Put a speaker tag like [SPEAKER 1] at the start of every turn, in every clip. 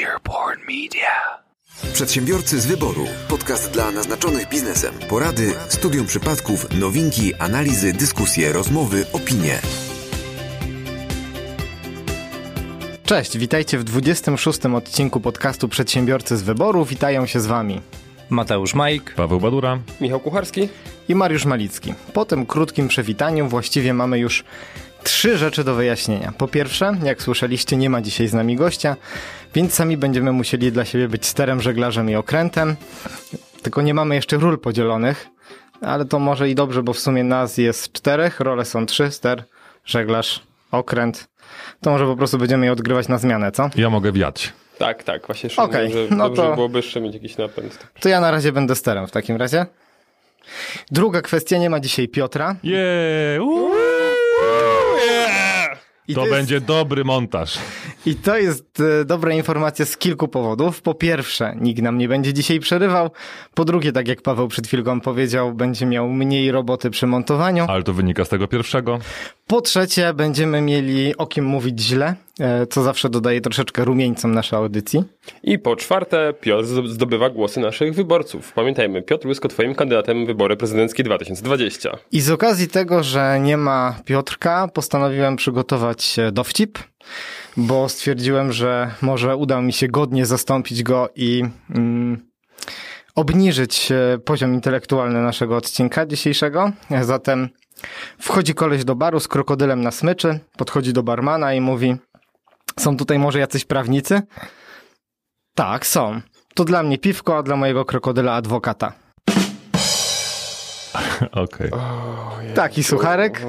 [SPEAKER 1] Earborn Media.
[SPEAKER 2] Przedsiębiorcy z wyboru. Podcast dla naznaczonych biznesem. Porady, studium przypadków, nowinki, analizy, dyskusje, rozmowy, opinie.
[SPEAKER 3] Cześć, witajcie w 26. odcinku podcastu Przedsiębiorcy z wyboru. Witają się z wami
[SPEAKER 4] Mateusz Majk,
[SPEAKER 5] Paweł Badura.
[SPEAKER 6] Michał Kucharski.
[SPEAKER 3] i Mariusz Malicki. Po tym krótkim przywitaniu właściwie mamy już trzy rzeczy do wyjaśnienia. Po pierwsze, jak słyszeliście, nie ma dzisiaj z nami gościa, więc sami będziemy musieli dla siebie być sterem, żeglarzem i okrętem. Tylko nie mamy jeszcze ról podzielonych, ale to może i dobrze, bo w sumie nas jest czterech, role są trzy, ster, żeglarz, okręt. To może po prostu będziemy je odgrywać na zmianę, co?
[SPEAKER 5] Ja mogę wiać.
[SPEAKER 6] Tak, tak, właśnie szukam,
[SPEAKER 3] Okej,
[SPEAKER 6] że
[SPEAKER 3] no
[SPEAKER 6] dobrze
[SPEAKER 3] to-
[SPEAKER 6] byłoby jeszcze mieć jakiś napęd.
[SPEAKER 3] To ja na razie będę sterem w takim razie. Druga kwestia, nie ma dzisiaj Piotra.
[SPEAKER 5] Jeee!
[SPEAKER 3] I
[SPEAKER 5] To
[SPEAKER 3] jest-
[SPEAKER 5] będzie dobry montaż.
[SPEAKER 3] I to jest e, dobra informacja z kilku powodów. Po pierwsze, nikt nam nie będzie dzisiaj przerywał. Po drugie, tak jak Paweł przed chwilką powiedział, będzie miał mniej roboty przy montowaniu.
[SPEAKER 5] Ale to wynika z tego pierwszego.
[SPEAKER 3] Po trzecie, będziemy mieli o kim mówić źle, e, co zawsze dodaje troszeczkę rumieńcom naszej audycji.
[SPEAKER 6] I po czwarte, Piotr zdo- zdobywa głosy naszych wyborców. Pamiętajmy, Piotr Łysko twoim kandydatem w wybory prezydenckie 2020.
[SPEAKER 3] I z okazji tego, że nie ma Piotrka, postanowiłem przygotować dowcip, bo stwierdziłem, że może uda mi się godnie zastąpić go i mm, obniżyć e, poziom intelektualny naszego odcinka dzisiejszego. Zatem wchodzi koleś do baru z krokodylem na smyczy, podchodzi do barmana i mówi: Są tutaj może jacyś prawnicy? Tak, są. To dla mnie piwko, a dla mojego krokodyla adwokata.
[SPEAKER 5] Okej.
[SPEAKER 3] Taki sucharek.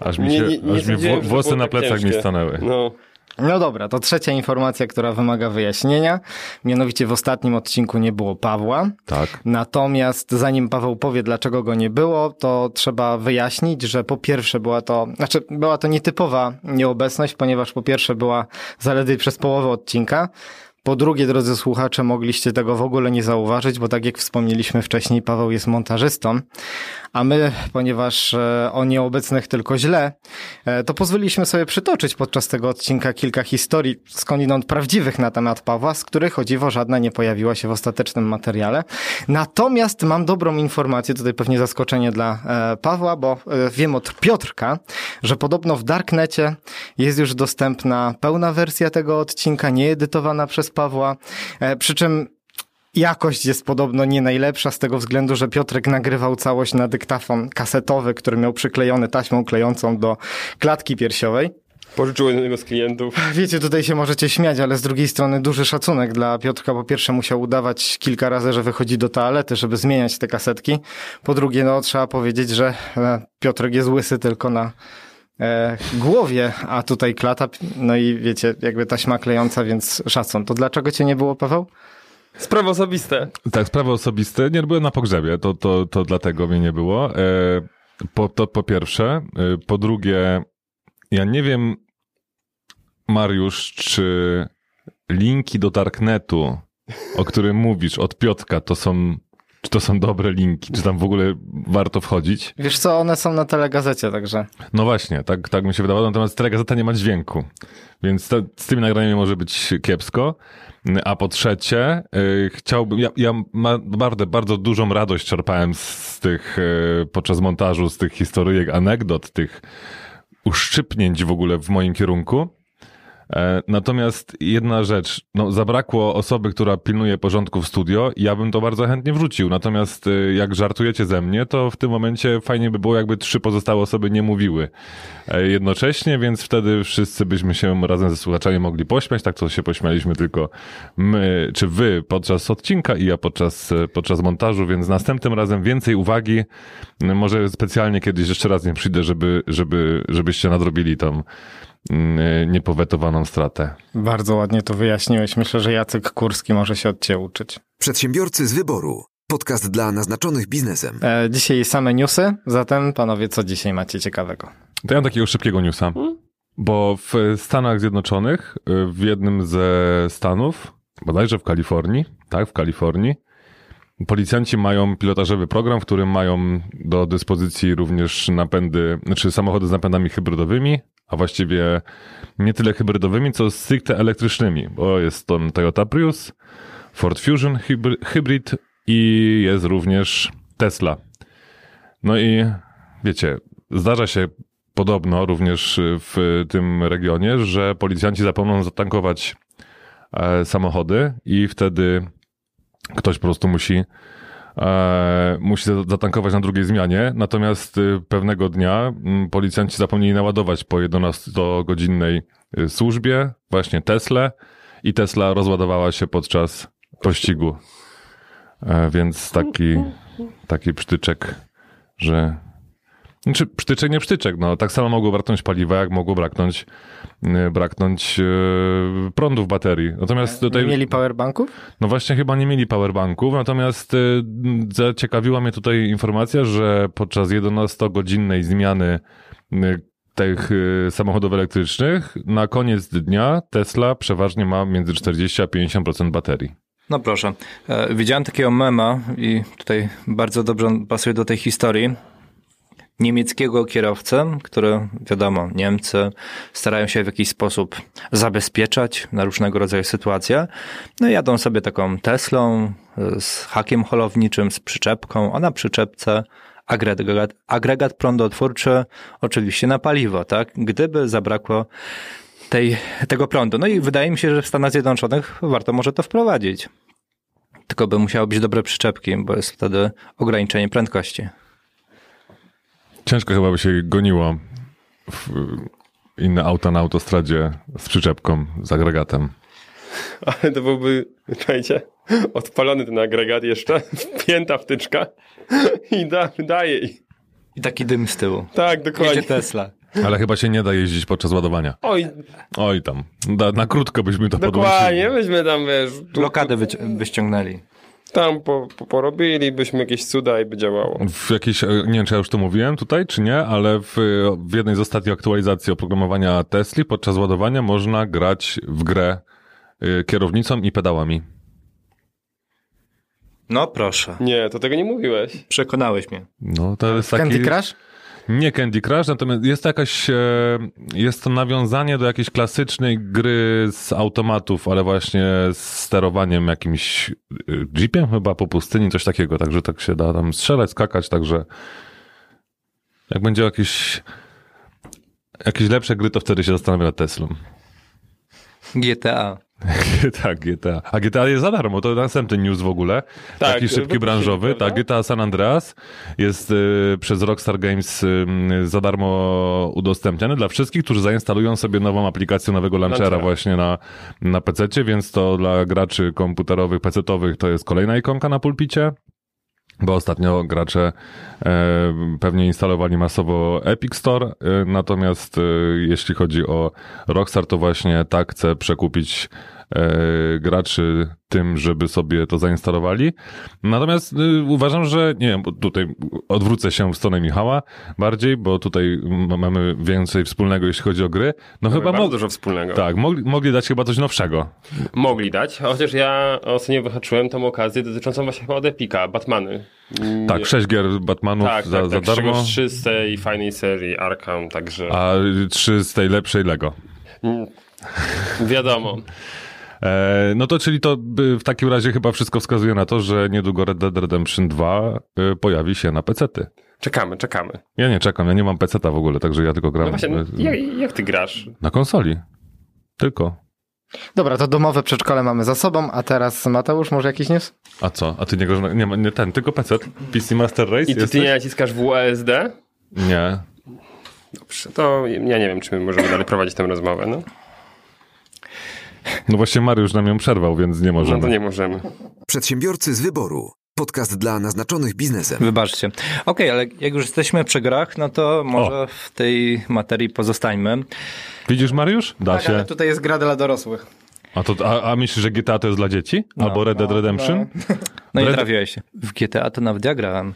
[SPEAKER 5] Aż mi, się,
[SPEAKER 6] Nie- nie- nie
[SPEAKER 5] aż mi wło- włosy na
[SPEAKER 6] tak
[SPEAKER 5] plecach mi
[SPEAKER 6] ciężkie.
[SPEAKER 5] stanęły.
[SPEAKER 6] No,
[SPEAKER 3] No dobra, to trzecia informacja, która wymaga wyjaśnienia. Mianowicie w ostatnim odcinku nie było Pawła.
[SPEAKER 5] Tak.
[SPEAKER 3] Natomiast zanim Paweł powie, dlaczego go nie było, to trzeba wyjaśnić, że po pierwsze była to, znaczy była to nietypowa nieobecność, ponieważ po pierwsze była zaledwie przez połowę odcinka. Po drugie, drodzy słuchacze, mogliście tego w ogóle nie zauważyć, bo tak jak wspomnieliśmy wcześniej, Paweł jest montażystą, a my, ponieważ e, o nieobecnych tylko źle, e, to pozwoliliśmy sobie przytoczyć podczas tego odcinka kilka historii skądinąd prawdziwych na temat Pawła, z których o dziwo żadna nie pojawiła się w ostatecznym materiale. Natomiast mam dobrą informację, tutaj pewnie zaskoczenie dla e, Pawła, bo wiem od Piotrka, że podobno w Darknecie jest już dostępna pełna wersja tego odcinka, nieedytowana przez Pawła, e, przy czym Jakość jest podobno nie najlepsza z tego względu, że Piotrek nagrywał całość na dyktafon kasetowy, który miał przyklejony taśmą klejącą do klatki piersiowej.
[SPEAKER 6] pożyczyłem jednego z klientów.
[SPEAKER 3] Wiecie, tutaj się możecie śmiać, ale z drugiej strony duży szacunek dla Piotrka. Po pierwsze musiał udawać kilka razy, że wychodzi do toalety, żeby zmieniać te kasetki. Po drugie, no trzeba powiedzieć, że e, Piotrek jest łysy tylko na głowie, a tutaj klata, no i wiecie, jakby taśma klejąca, więc szacun. To dlaczego cię nie było, Paweł?
[SPEAKER 6] Sprawy osobiste.
[SPEAKER 5] Tak, sprawy osobiste. Nie byłem na pogrzebie, to, to, to dlatego mnie nie było. E, po, to po pierwsze. E, po drugie, ja nie wiem, Mariusz, czy linki do Darknetu, o którym mówisz, od Piotka, to są, czy to są dobre linki, czy tam w ogóle warto wchodzić?
[SPEAKER 3] Wiesz co, one są na telegazecie, także...
[SPEAKER 5] No właśnie, tak, tak mi się wydawało, natomiast telegazeta nie ma dźwięku, więc to, z tymi nagraniami może być kiepsko. A po trzecie, y, chciałbym, ja, ja ma, bardzo, bardzo dużą radość czerpałem z, tych, y, podczas montażu, z tych historyjek, anegdot, tych uszczypnięć w ogóle w moim kierunku. E, Natomiast jedna rzecz, no zabrakło osoby, która pilnuje porządku w studio ja bym to bardzo chętnie wrzucił. Natomiast y, jak żartujecie ze mnie, to w tym momencie fajnie by było, jakby trzy pozostałe osoby nie mówiły e, jednocześnie, więc wtedy wszyscy byśmy się razem ze słuchaczami mogli pośmiać. Tak to się pośmialiśmy tylko my, czy wy podczas odcinka i ja podczas, e, podczas montażu, więc następnym razem więcej uwagi. Może specjalnie kiedyś jeszcze raz nie przyjdę, żeby, żeby, żebyście nadrobili tą mm, niepowetowaną stratę.
[SPEAKER 3] Bardzo ładnie to wyjaśniłeś. Myślę, że Jacek Kurski może się od ciebie uczyć.
[SPEAKER 2] Przedsiębiorcy z wyboru. Podcast dla naznaczonych biznesem.
[SPEAKER 3] E, dzisiaj same newsy, zatem panowie, co dzisiaj macie ciekawego?
[SPEAKER 5] To ja mam takiego szybkiego newsa, bo w Stanach Zjednoczonych, y, w jednym ze stanów, bodajże w Kalifornii, tak, w Kalifornii, Policjanci mają pilotażowy program, w którym mają do dyspozycji również napędy, znaczy samochody z napędami hybrydowymi, a właściwie nie tyle hybrydowymi, co stricte elektrycznymi, bo jest to Toyota Prius, Ford Fusion Hybrid i jest również Tesla. No i wiecie, zdarza się podobno również w tym regionie, że policjanci zapomną zatankować e, samochody i wtedy ktoś po prostu musi e, musi za- zatankować na drugiej zmianie. Natomiast y, pewnego dnia mm, policjanci zapomnieli naładować po 11-godzinnej y, służbie właśnie Tesla i Tesla rozładowała się podczas pościgu. E, więc taki, taki przytyczek, że znaczy, przytyczek, nie przytyczek. No, tak samo mogło braknąć paliwa, jak mogło braknąć, y, braknąć y, prądu w baterii. Natomiast tutaj...
[SPEAKER 3] Nie mieli powerbanków?
[SPEAKER 5] No właśnie chyba nie mieli powerbanków, natomiast y, zaciekawiła mnie tutaj informacja, że podczas 11-godzinnej zmiany tych samochodów elektrycznych na koniec dnia Tesla przeważnie ma między 40 a 50% baterii.
[SPEAKER 4] No proszę. E, widziałem takiego mema i tutaj bardzo dobrze on pasuje do tej historii. Niemieckiego kierowcę, który, wiadomo, Niemcy starają się w jakiś sposób zabezpieczać na różnego rodzaju sytuacje. No i jadą sobie taką Teslą e, z hakiem holowniczym, z przyczepką, a na przyczepce agregat, agregat prądotwórczy, oczywiście na paliwo, tak? Gdyby zabrakło tej, tego prądu. No i wydaje mi się, że w Stanach Zjednoczonych warto może to wprowadzić. Tylko by musiały być dobre przyczepki, bo jest wtedy ograniczenie prędkości.
[SPEAKER 5] Ciężko chyba by się goniło w inne auta na autostradzie z przyczepką, z agregatem.
[SPEAKER 6] Ale to byłby, słuchajcie, odpalony ten agregat jeszcze, wpięta wtyczka i da, daje.
[SPEAKER 4] I taki dym z tyłu.
[SPEAKER 6] Tak, dokładnie.
[SPEAKER 4] Jedzie Tesla.
[SPEAKER 5] Ale chyba się nie da jeździć podczas ładowania.
[SPEAKER 6] Oj,
[SPEAKER 5] Oj tam, da, na krótko byśmy to
[SPEAKER 6] dokładnie,
[SPEAKER 5] podłączyli.
[SPEAKER 6] myśmy tam, wiesz, tu,
[SPEAKER 4] Blokadę wyci- wyściągnęli.
[SPEAKER 6] Tam po, po, porobili, byśmy jakieś cuda i by działało.
[SPEAKER 5] W jakiejś, e, nie wiem czy ja już to mówiłem tutaj, czy nie, ale w, w jednej z ostatnich aktualizacji oprogramowania Tesli podczas ładowania można grać w grę y, kierownicą i pedałami.
[SPEAKER 4] No proszę.
[SPEAKER 6] Nie, to tego nie mówiłeś.
[SPEAKER 4] Przekonałeś mnie.
[SPEAKER 5] No to jest taki...
[SPEAKER 3] Candy Crush?
[SPEAKER 5] Nie Candy Crush, natomiast jest to jakaś, e, jest to nawiązanie do jakiejś klasycznej gry z automatów, ale właśnie z sterowaniem jakimś e, jeepem chyba po pustyni, coś takiego, także tak się da tam strzelać, skakać, także jak będzie jakieś jakieś lepsze gry, to wtedy się zastanawiam nad Teslą.
[SPEAKER 4] GTA.
[SPEAKER 5] Tak, GTA. A GTA jest za darmo, to następny news w ogóle.
[SPEAKER 6] Tak,
[SPEAKER 5] Taki szybki branżowy. Tak, GTA San Andreas jest y, przez Rockstar Games y, za darmo udostępniany dla wszystkich, którzy zainstalują sobie nową aplikację nowego launchera właśnie na, na PC, więc to dla graczy komputerowych, PC-owych to jest kolejna ikonka na pulpicie. Bo ostatnio gracze e, pewnie instalowali masowo Epic Store, e, natomiast e, jeśli chodzi o Rockstar, to właśnie tak chce przekupić graczy tym, żeby sobie to zainstalowali. Natomiast e, uważam, że nie wiem, tutaj odwrócę się w stronę Michała bardziej, bo tutaj mamy więcej wspólnego, jeśli chodzi o gry. No
[SPEAKER 6] Mamy
[SPEAKER 5] chyba
[SPEAKER 6] bardzo
[SPEAKER 5] mo-
[SPEAKER 6] dużo wspólnego.
[SPEAKER 5] tak, mogli, mogli dać chyba coś nowszego.
[SPEAKER 6] Mogli dać, chociaż ja ostatnio wyhaczyłem tą okazję dotyczącą właśnie chyba od Epika, Batmany.
[SPEAKER 5] Tak, sześć gier Batmanów
[SPEAKER 6] tak,
[SPEAKER 5] za,
[SPEAKER 6] tak,
[SPEAKER 5] za
[SPEAKER 6] tak, z
[SPEAKER 5] darmo,
[SPEAKER 6] czego trzy z tej fajnej serii Arkham, także
[SPEAKER 5] a trzy z tej lepszej Lego.
[SPEAKER 6] mm, wiadomo.
[SPEAKER 5] E, no to czyli to w takim razie chyba wszystko wskazuje na to, że niedługo Red Dead Redemption 2 y, pojawi się na PC-ty.
[SPEAKER 6] Czekamy, czekamy.
[SPEAKER 5] Ja nie czekam, ja nie mam PC-ta w ogóle, także ja tylko gram
[SPEAKER 6] No właśnie, no, jak, jak ty grasz?
[SPEAKER 5] na konsoli. Tylko.
[SPEAKER 3] Dobra, to domowe przedszkole mamy za sobą, a teraz Mateusz, może jakiś news?
[SPEAKER 5] A co? A ty nie. Nie, ma- nie ten, tylko PC? PC Master Race
[SPEAKER 6] I ty, ty nie naciskasz WASD?
[SPEAKER 5] Nie.
[SPEAKER 6] Dobrze, to ja nie wiem, czy my możemy dalej prowadzić tę rozmowę, no.
[SPEAKER 5] No właśnie Mariusz nam ją przerwał, więc nie możemy.
[SPEAKER 6] No to nie możemy.
[SPEAKER 2] Przedsiębiorcy z wyboru. Podcast dla naznaczonych biznesem.
[SPEAKER 4] Wybaczcie. Okej, ale jak już jesteśmy przy grach, no to może w tej materii pozostańmy.
[SPEAKER 5] Widzisz Mariusz? Da
[SPEAKER 3] Tak,
[SPEAKER 5] się.
[SPEAKER 3] ale tutaj jest gra dla dorosłych.
[SPEAKER 5] A, to, a, a myślisz, że GTA to jest dla dzieci? Albo Red Dead Redemption?
[SPEAKER 4] No i
[SPEAKER 5] Red-
[SPEAKER 4] trafiłeś się. W GTA to nawet ja grałem.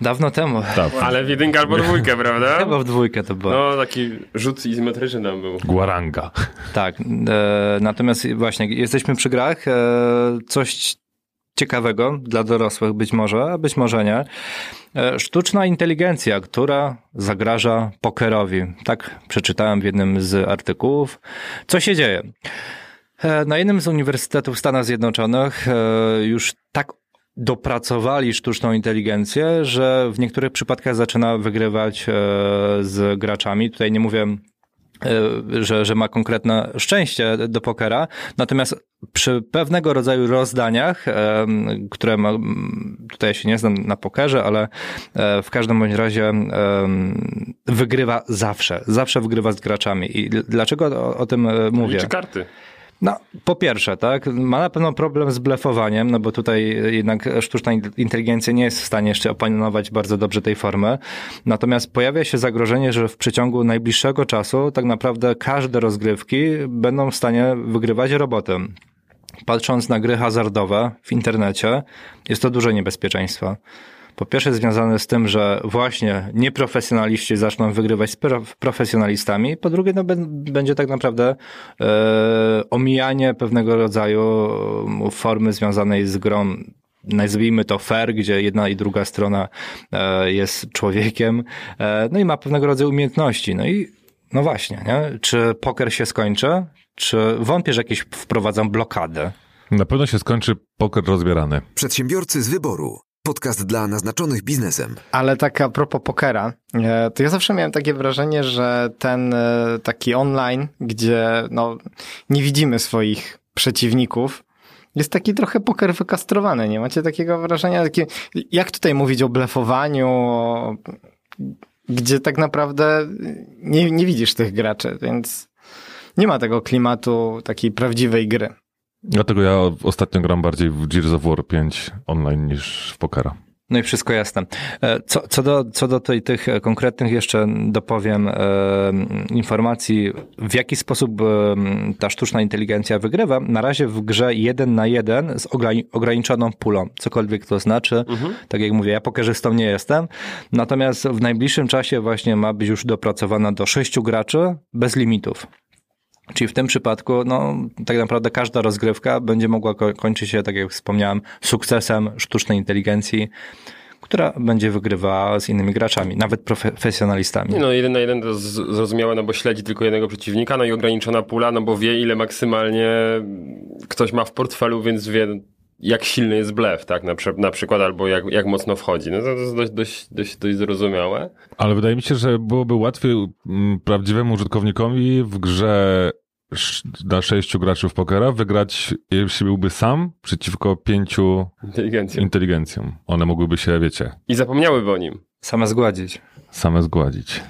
[SPEAKER 4] Dawno temu.
[SPEAKER 5] Tak.
[SPEAKER 6] Ale w jedynkę albo dwójkę, prawda?
[SPEAKER 4] Chyba w dwójkę to było.
[SPEAKER 6] No, taki rzut izometryczny tam był.
[SPEAKER 5] Guaranga.
[SPEAKER 4] Tak. E, natomiast właśnie, jesteśmy przy grach. E, coś ciekawego dla dorosłych być może, a być może nie. E, sztuczna inteligencja, która zagraża pokerowi. Tak przeczytałem w jednym z artykułów. Co się dzieje? E, na jednym z uniwersytetów w Stanach Zjednoczonych e, już tak dopracowali sztuczną inteligencję, że w niektórych przypadkach zaczyna wygrywać z graczami. Tutaj nie mówię E, że, że ma konkretne szczęście do pokera. Natomiast przy pewnego rodzaju rozdaniach, które ma, tutaj się nie znam na pokerze, ale e, w każdym bądź razie wygrywa zawsze. Zawsze wygrywa z graczami. I dlaczego o, o tym e, mówię?
[SPEAKER 6] Liczy karty.
[SPEAKER 4] No, po pierwsze, tak, ma na pewno problem z blefowaniem, no bo tutaj jednak sztuczna inteligencja nie jest w stanie jeszcze opanować bardzo dobrze tej formy. Natomiast pojawia się zagrożenie, że w przeciągu najbliższego czasu tak naprawdę każde rozgrywki będą w stanie wygrywać robotem. Patrząc na gry hazardowe w internecie, jest to duże niebezpieczeństwo. Po pierwsze związane z tym, że właśnie nieprofesjonaliści zaczną wygrywać z profesjonalistami, po drugie no, będzie tak naprawdę e, omijanie pewnego rodzaju formy związanej z grą nazwijmy to fair, gdzie jedna i druga strona e, jest człowiekiem, e, no i ma pewnego rodzaju umiejętności. No i no właśnie, nie? czy poker się skończy, czy wątpię, że jakieś wprowadzą blokadę?
[SPEAKER 5] Na pewno się skończy poker rozbierany.
[SPEAKER 2] Przedsiębiorcy z wyboru. Podcast dla naznaczonych biznesem.
[SPEAKER 3] Ale tak a propos pokera, e, to ja zawsze miałem takie wrażenie, że ten e, taki online, gdzie no, nie widzimy swoich przeciwników, jest taki trochę poker wykastrowany. Nie macie takiego wrażenia? Jak tutaj mówić o blefowaniu, gdzie tak naprawdę nie, nie widzisz tych graczy, więc nie ma tego klimatu takiej prawdziwej gry.
[SPEAKER 5] Dlatego ja ostatnio gram bardziej w Gears of War 5 online niż w pokera.
[SPEAKER 4] No i wszystko jasne. E, co, co, do, co do tej, tych konkretnych jeszcze dopowiem e, informacji, w jaki sposób e, ta sztuczna inteligencja wygrywa. Na razie w grze jeden na jeden z ograniczoną pulą, cokolwiek to znaczy. Mhm. Tak jak mówię, ja pokerzystą nie jestem. Natomiast w najbliższym czasie właśnie ma być już dopracowana do sześciu graczy bez limitów. Czyli w tym przypadku, no, tak naprawdę każda rozgrywka będzie mogła kończyć się, tak jak wspomniałem, sukcesem sztucznej inteligencji, która będzie wygrywała z innymi graczami, nawet profesjonalistami.
[SPEAKER 6] No, jeden na jeden to zrozumiałe, no bo śledzi tylko jednego przeciwnika, no i ograniczona pula, no bo wie, ile maksymalnie ktoś ma w portfelu, więc wie, jak silny jest blef, tak, na, na przykład, albo jak, jak mocno wchodzi. No to, to jest dość, dość, dość, dość zrozumiałe.
[SPEAKER 5] Ale wydaje mi się, że byłoby łatwiej mm, prawdziwemu użytkownikowi w grze na sześciu graczy w pokera wygrać, jeśli byłby sam przeciwko pięciu
[SPEAKER 6] inteligencjom.
[SPEAKER 5] inteligencjom. One mogłyby się, wiecie...
[SPEAKER 6] I zapomniałyby o nim.
[SPEAKER 4] Same zgładzić.
[SPEAKER 5] Same zgładzić.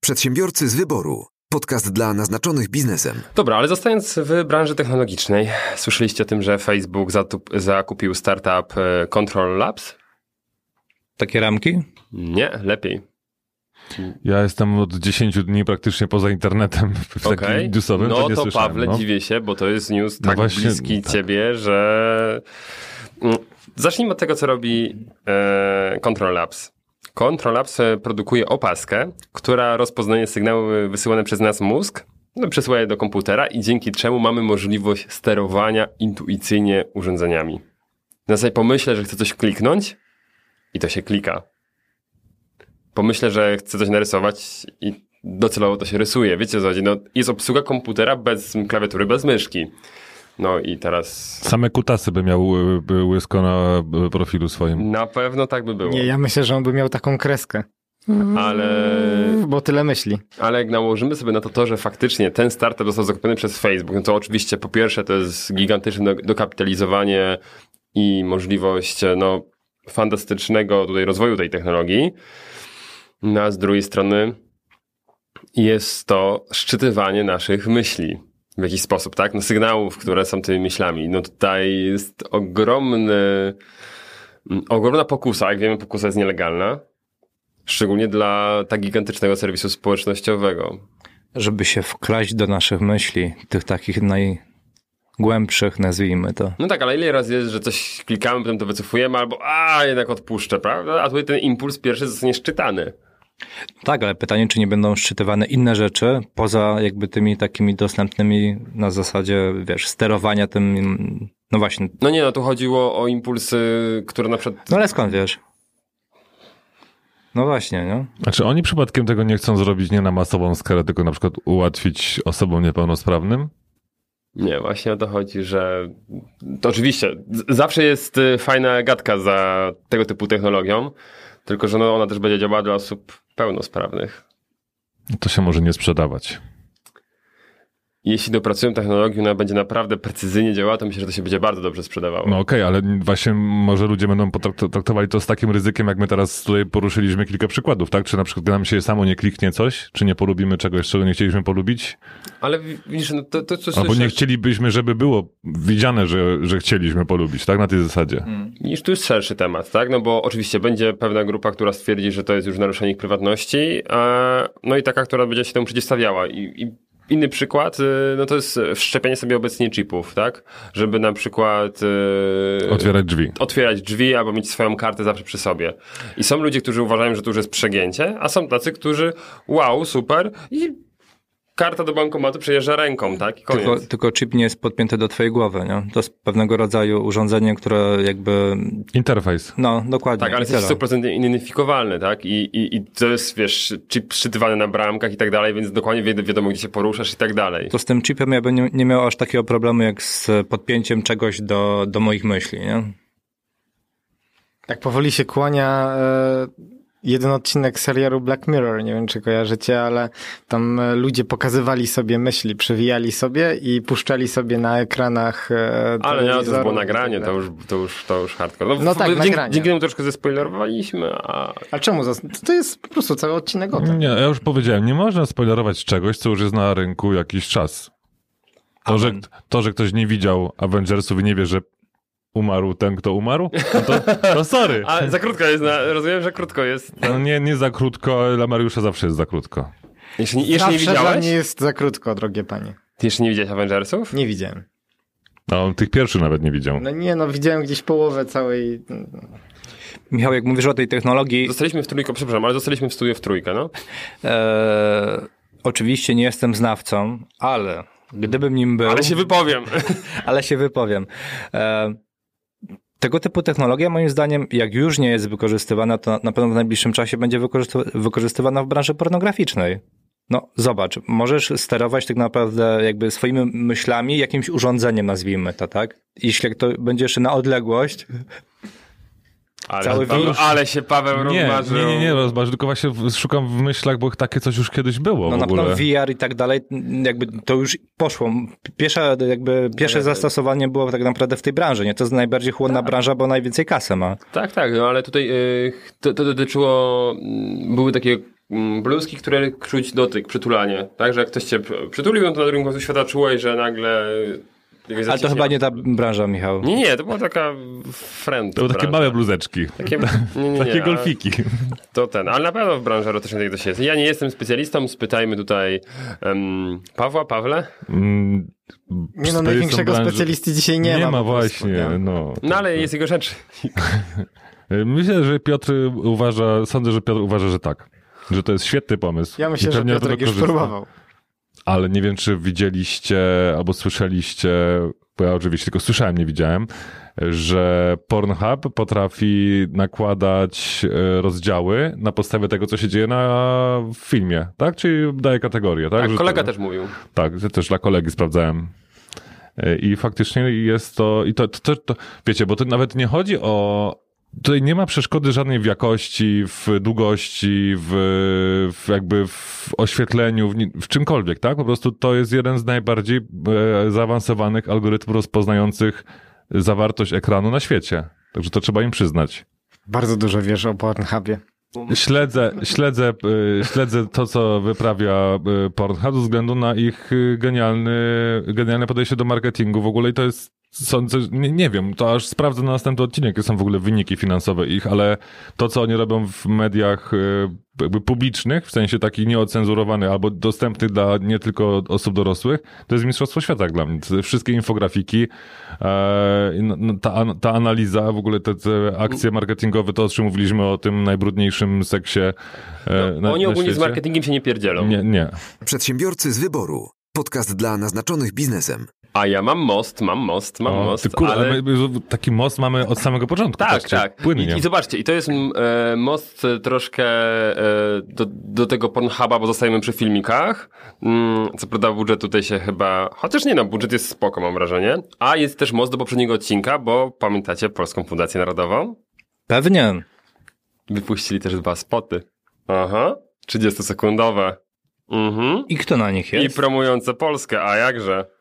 [SPEAKER 2] Przedsiębiorcy z wyboru. Podcast dla naznaczonych biznesem.
[SPEAKER 6] Dobra, ale zostając w branży technologicznej, słyszeliście o tym, że Facebook zakupił startup e, Control Labs?
[SPEAKER 4] Takie ramki?
[SPEAKER 6] Nie, lepiej.
[SPEAKER 5] Ja jestem od 10 dni praktycznie poza internetem w okay. takim newsowym.
[SPEAKER 6] No
[SPEAKER 5] to,
[SPEAKER 6] to Pawle, no. dziwię się, bo to jest news no tak właśnie, bliski tak. ciebie, że... Mm, zacznijmy od tego, co robi e, Control Labs. Control Labs e, produkuje opaskę, która rozpoznaje sygnały wysyłane przez nas mózg, no, przesyła je do komputera i dzięki czemu mamy możliwość sterowania intuicyjnie urządzeniami. Na zasadzie pomyślę, że chcę coś kliknąć i to się klika pomyślę, że chcę coś narysować i docelowo to się rysuje. Wiecie co chodzi? No, jest obsługa komputera bez klawiatury, bez myszki. No i teraz...
[SPEAKER 5] Same kutasy by miał by łysko na profilu swoim.
[SPEAKER 6] Na pewno tak by było.
[SPEAKER 3] Nie, ja myślę, że on by miał taką kreskę.
[SPEAKER 6] Ale...
[SPEAKER 3] Bo tyle myśli.
[SPEAKER 6] Ale jak nałożymy sobie na to to, że faktycznie ten startup został zakupiony przez Facebook, no to oczywiście po pierwsze to jest gigantyczne dokapitalizowanie i możliwość no, fantastycznego tutaj rozwoju tej technologii. No a z drugiej strony jest to szczytywanie naszych myśli w jakiś sposób, tak? No sygnałów, które są tymi myślami. No tutaj jest ogromny, mm, ogromna pokusa. Jak wiemy, pokusa jest nielegalna. Szczególnie dla tak gigantycznego serwisu społecznościowego.
[SPEAKER 4] Żeby się wklaść do naszych myśli, tych takich najgłębszych, nazwijmy to.
[SPEAKER 6] No tak, ale ile razy jest, że coś klikamy, potem to wycofujemy, albo a, jednak odpuszczę, prawda? A tutaj ten impuls pierwszy zostanie szczytany.
[SPEAKER 4] Tak, ale pytanie, czy nie będą szczytywane inne rzeczy poza jakby tymi takimi dostępnymi na zasadzie, wiesz, sterowania tym No właśnie.
[SPEAKER 6] No nie, no tu chodziło o impulsy, które na przykład...
[SPEAKER 4] No ale skąd wiesz? No właśnie, nie?
[SPEAKER 5] Znaczy oni przypadkiem tego nie chcą zrobić nie na masową skalę, tylko na przykład ułatwić osobom niepełnosprawnym?
[SPEAKER 6] Nie, właśnie o to chodzi, że to oczywiście zawsze jest y, fajna gadka za tego typu technologią, tylko że no ona też będzie działała dla osób pełnosprawnych.
[SPEAKER 5] To się może nie sprzedawać
[SPEAKER 6] jeśli dopracują technologię, ona będzie naprawdę precyzyjnie działała, to myślę, że to się będzie bardzo dobrze sprzedawało.
[SPEAKER 5] No okej, okay, ale właśnie może ludzie będą traktowali to z takim ryzykiem, jak my teraz tutaj poruszyliśmy kilka przykładów, tak? Czy na przykład nam się samo nie kliknie coś, czy nie polubimy czegoś, czego nie chcieliśmy polubić?
[SPEAKER 6] Ale widzisz, no to, to co
[SPEAKER 5] Albo nie chcielibyśmy, żeby było widziane, że, że chcieliśmy polubić, tak? Na tej zasadzie. Hmm.
[SPEAKER 6] Widzisz, tu jest szerszy temat, tak? No bo oczywiście będzie pewna grupa, która stwierdzi, że to jest już naruszenie ich prywatności, a, no i taka, która będzie się temu przeciwstawiała i, i Inny przykład, y, no to jest wszczepianie sobie obecnie chipów, tak? Żeby na przykład...
[SPEAKER 5] Yy, otwierać drzwi.
[SPEAKER 6] Otwierać drzwi albo mieć swoją kartę zawsze przy sobie. I są ludzie, którzy uważają, że to już jest przegięcie, a są tacy, którzy wow, super i karta do bankomatu przejeżdża ręką, tak? I koniec.
[SPEAKER 4] Tylko, tylko chip nie jest podpięty do twojej głowy, nie? To jest pewnego rodzaju urządzenie, które jakby...
[SPEAKER 5] Interfejs.
[SPEAKER 4] No, dokładnie.
[SPEAKER 6] Tak, ale jest 100% identyfikowalny, tak? I, i, I to jest, wiesz, chip przytywany na bramkach i tak dalej, więc dokładnie wi wiadomo, gdzie się poruszasz i tak dalej.
[SPEAKER 4] To z tym chipem ja bym nie, nie miał aż takiego problemu, jak z podpięciem czegoś do, do moich myśli, nie?
[SPEAKER 3] Tak powoli się kłania... E jeden odcinek serialu Black Mirror, nie wiem czy kojarzycie, ale tam e, ludzie pokazywali sobie myśli, przewijali sobie i puszczali sobie na ekranach
[SPEAKER 6] e, Ale nie, to było nagranie, to już, to już, to już hardcore.
[SPEAKER 3] No, no tak,
[SPEAKER 6] dzięki,
[SPEAKER 3] nagranie.
[SPEAKER 6] Dzięki temu troszkę zespoilerowaliśmy, a...
[SPEAKER 3] A czemu? To jest po prostu cały odcinek o tym.
[SPEAKER 5] Nie, ja już powiedziałem, nie można spoilerować czegoś, co już jest na rynku jakiś czas. To, że, to, że ktoś nie widział Avengersów i nie wie, że umarł ten, kto umarł, no to, to sorry.
[SPEAKER 6] A za krótko jest, na, rozumiem, że krótko jest.
[SPEAKER 5] No nie, nie za krótko, dla Mariusza zawsze jest za krótko.
[SPEAKER 6] Jeszcze, jeszcze nie widziałeś?
[SPEAKER 3] nie jest za krótko, drogie panie.
[SPEAKER 6] Ty jeszcze nie widziałeś Avengersów?
[SPEAKER 3] Nie widziałem.
[SPEAKER 5] No, tych pierwszych nawet nie widział.
[SPEAKER 3] No nie, no widziałem gdzieś połowę całej...
[SPEAKER 4] Michał, jak mówisz o tej technologii...
[SPEAKER 6] Zostaliśmy w trójkę, przepraszam, ale zostaliśmy w studiu w trójkę, no?
[SPEAKER 4] Eee, oczywiście nie jestem znawcą, ale gdybym nim był...
[SPEAKER 6] Ale się wypowiem.
[SPEAKER 4] ale się wypowiem. Eee, tego typu technologia, moim zdaniem, jak już nie jest wykorzystywana, to na pewno w najbliższym czasie będzie wykorzystywana w branży pornograficznej. No, zobacz, możesz sterować tak naprawdę jakby swoimi myślami jakimś urządzeniem, nazwijmy to, tak? Jeśli to będziesz na odległość,
[SPEAKER 6] ale, Cały Paweł, ale się Paweł
[SPEAKER 5] nie,
[SPEAKER 6] rozmarzył.
[SPEAKER 5] Nie, nie, nie rozmarzył, tylko właśnie szukam w myślach, bo takie coś już kiedyś było
[SPEAKER 4] No
[SPEAKER 5] na
[SPEAKER 4] pewno VR i tak dalej, jakby to już poszło. Pierwsze, jakby, pierwsze zastosowanie było tak naprawdę w tej branży, nie? To jest najbardziej chłodna tak. branża, bo najwięcej kasy ma.
[SPEAKER 6] Tak, tak, no ale tutaj yy, to, to dotyczyło, mm, były takie mm, bluzki, które czuć dotyk, przytulanie. Tak, że jak ktoś cię przytulił, no to na drugim końcu świata czułeś, że nagle
[SPEAKER 4] ale to chyba nie ta branża, Michał.
[SPEAKER 6] Nie, nie, to była taka friend.
[SPEAKER 5] To były takie małe bluzeczki.
[SPEAKER 6] Takie,
[SPEAKER 5] nie, nie, takie golfiki.
[SPEAKER 6] To ten, ale na pewno w branży erotycznej to się jest. Ja nie jestem specjalistą, spytajmy tutaj um, Pawła, Pawle. Mm,
[SPEAKER 3] nie no, największego branży... specjalisty dzisiaj nie,
[SPEAKER 5] nie
[SPEAKER 3] ma.
[SPEAKER 5] Nie ma właśnie, nie? no.
[SPEAKER 6] No ale jest jego rzecz.
[SPEAKER 5] Myślę, że Piotr uważa, sądzę, że Piotr uważa, że tak. Że to jest świetny pomysł.
[SPEAKER 3] Ja myślę, że Piotr już próbował
[SPEAKER 5] ale nie wiem, czy widzieliście albo słyszeliście, bo ja oczywiście tylko słyszałem, nie widziałem, że Pornhub potrafi nakładać e, rozdziały na podstawie tego, co się dzieje na filmie, tak? Czyli daje kategorię, tak?
[SPEAKER 6] Tak, kolega
[SPEAKER 5] to,
[SPEAKER 6] też mówił.
[SPEAKER 5] Tak, też dla kolegi sprawdzałem. E, I faktycznie jest to, i to, to, to, to wiecie, bo to nawet nie chodzi o Tutaj nie ma przeszkody żadnej w jakości, w długości, w, w jakby w oświetleniu, w, w, czymkolwiek, tak? Po prostu to jest jeden z najbardziej e, zaawansowanych algorytmów rozpoznających zawartość ekranu na świecie. Także to trzeba im przyznać.
[SPEAKER 3] Bardzo dużo wiesz o Pornhubie.
[SPEAKER 5] Śledzę, śledzę, e, śledzę to, co wyprawia e, Pornhub ze względu na ich genialny, genialne podejście do marketingu w ogóle i to jest Sądzę, nie, nie wiem, to aż sprawdzę na następny odcinek, jakie są w ogóle wyniki finansowe ich, ale to, co oni robią w mediach e, jakby publicznych, w sensie takich nieocenzurowanych albo dostępnych dla nie tylko osób dorosłych, to jest mistrzostwo świata dla mnie. Wszystkie infografiki, e, no, no, ta, ta analiza, w ogóle te, te akcje marketingowe, to o czym mówiliśmy o tym najbrudniejszym seksie e,
[SPEAKER 6] no, na, Oni na ogólnie świecie. z marketingiem się nie pierdzielą.
[SPEAKER 5] Nie, nie.
[SPEAKER 2] Przedsiębiorcy z wyboru. Podcast dla naznaczonych biznesem.
[SPEAKER 6] A ja mam most, mam most, mam
[SPEAKER 5] O,
[SPEAKER 6] most.
[SPEAKER 5] ty kurde,
[SPEAKER 6] ale...
[SPEAKER 5] taki most mamy od samego początku.
[SPEAKER 6] Tak,
[SPEAKER 5] patrzcie,
[SPEAKER 6] tak.
[SPEAKER 5] Płynnie.
[SPEAKER 6] I, I zobaczcie, i to jest mm, e, most e, troszkę e, do, do tego Pornhuba, bo zostajemy przy filmikach. Mm, co prawda budżet tutaj się chyba... Chociaż nie no, budżet jest spoko, mam wrażenie. A jest też most do poprzedniego odcinka, bo pamiętacie Polską Fundację Narodową?
[SPEAKER 4] Pewnie.
[SPEAKER 6] Wypuścili też dwa spoty. Aha, 30-sekundowe. Mhm.
[SPEAKER 4] I kto na nich
[SPEAKER 6] I
[SPEAKER 4] jest?
[SPEAKER 6] promujące Polskę, a jakże?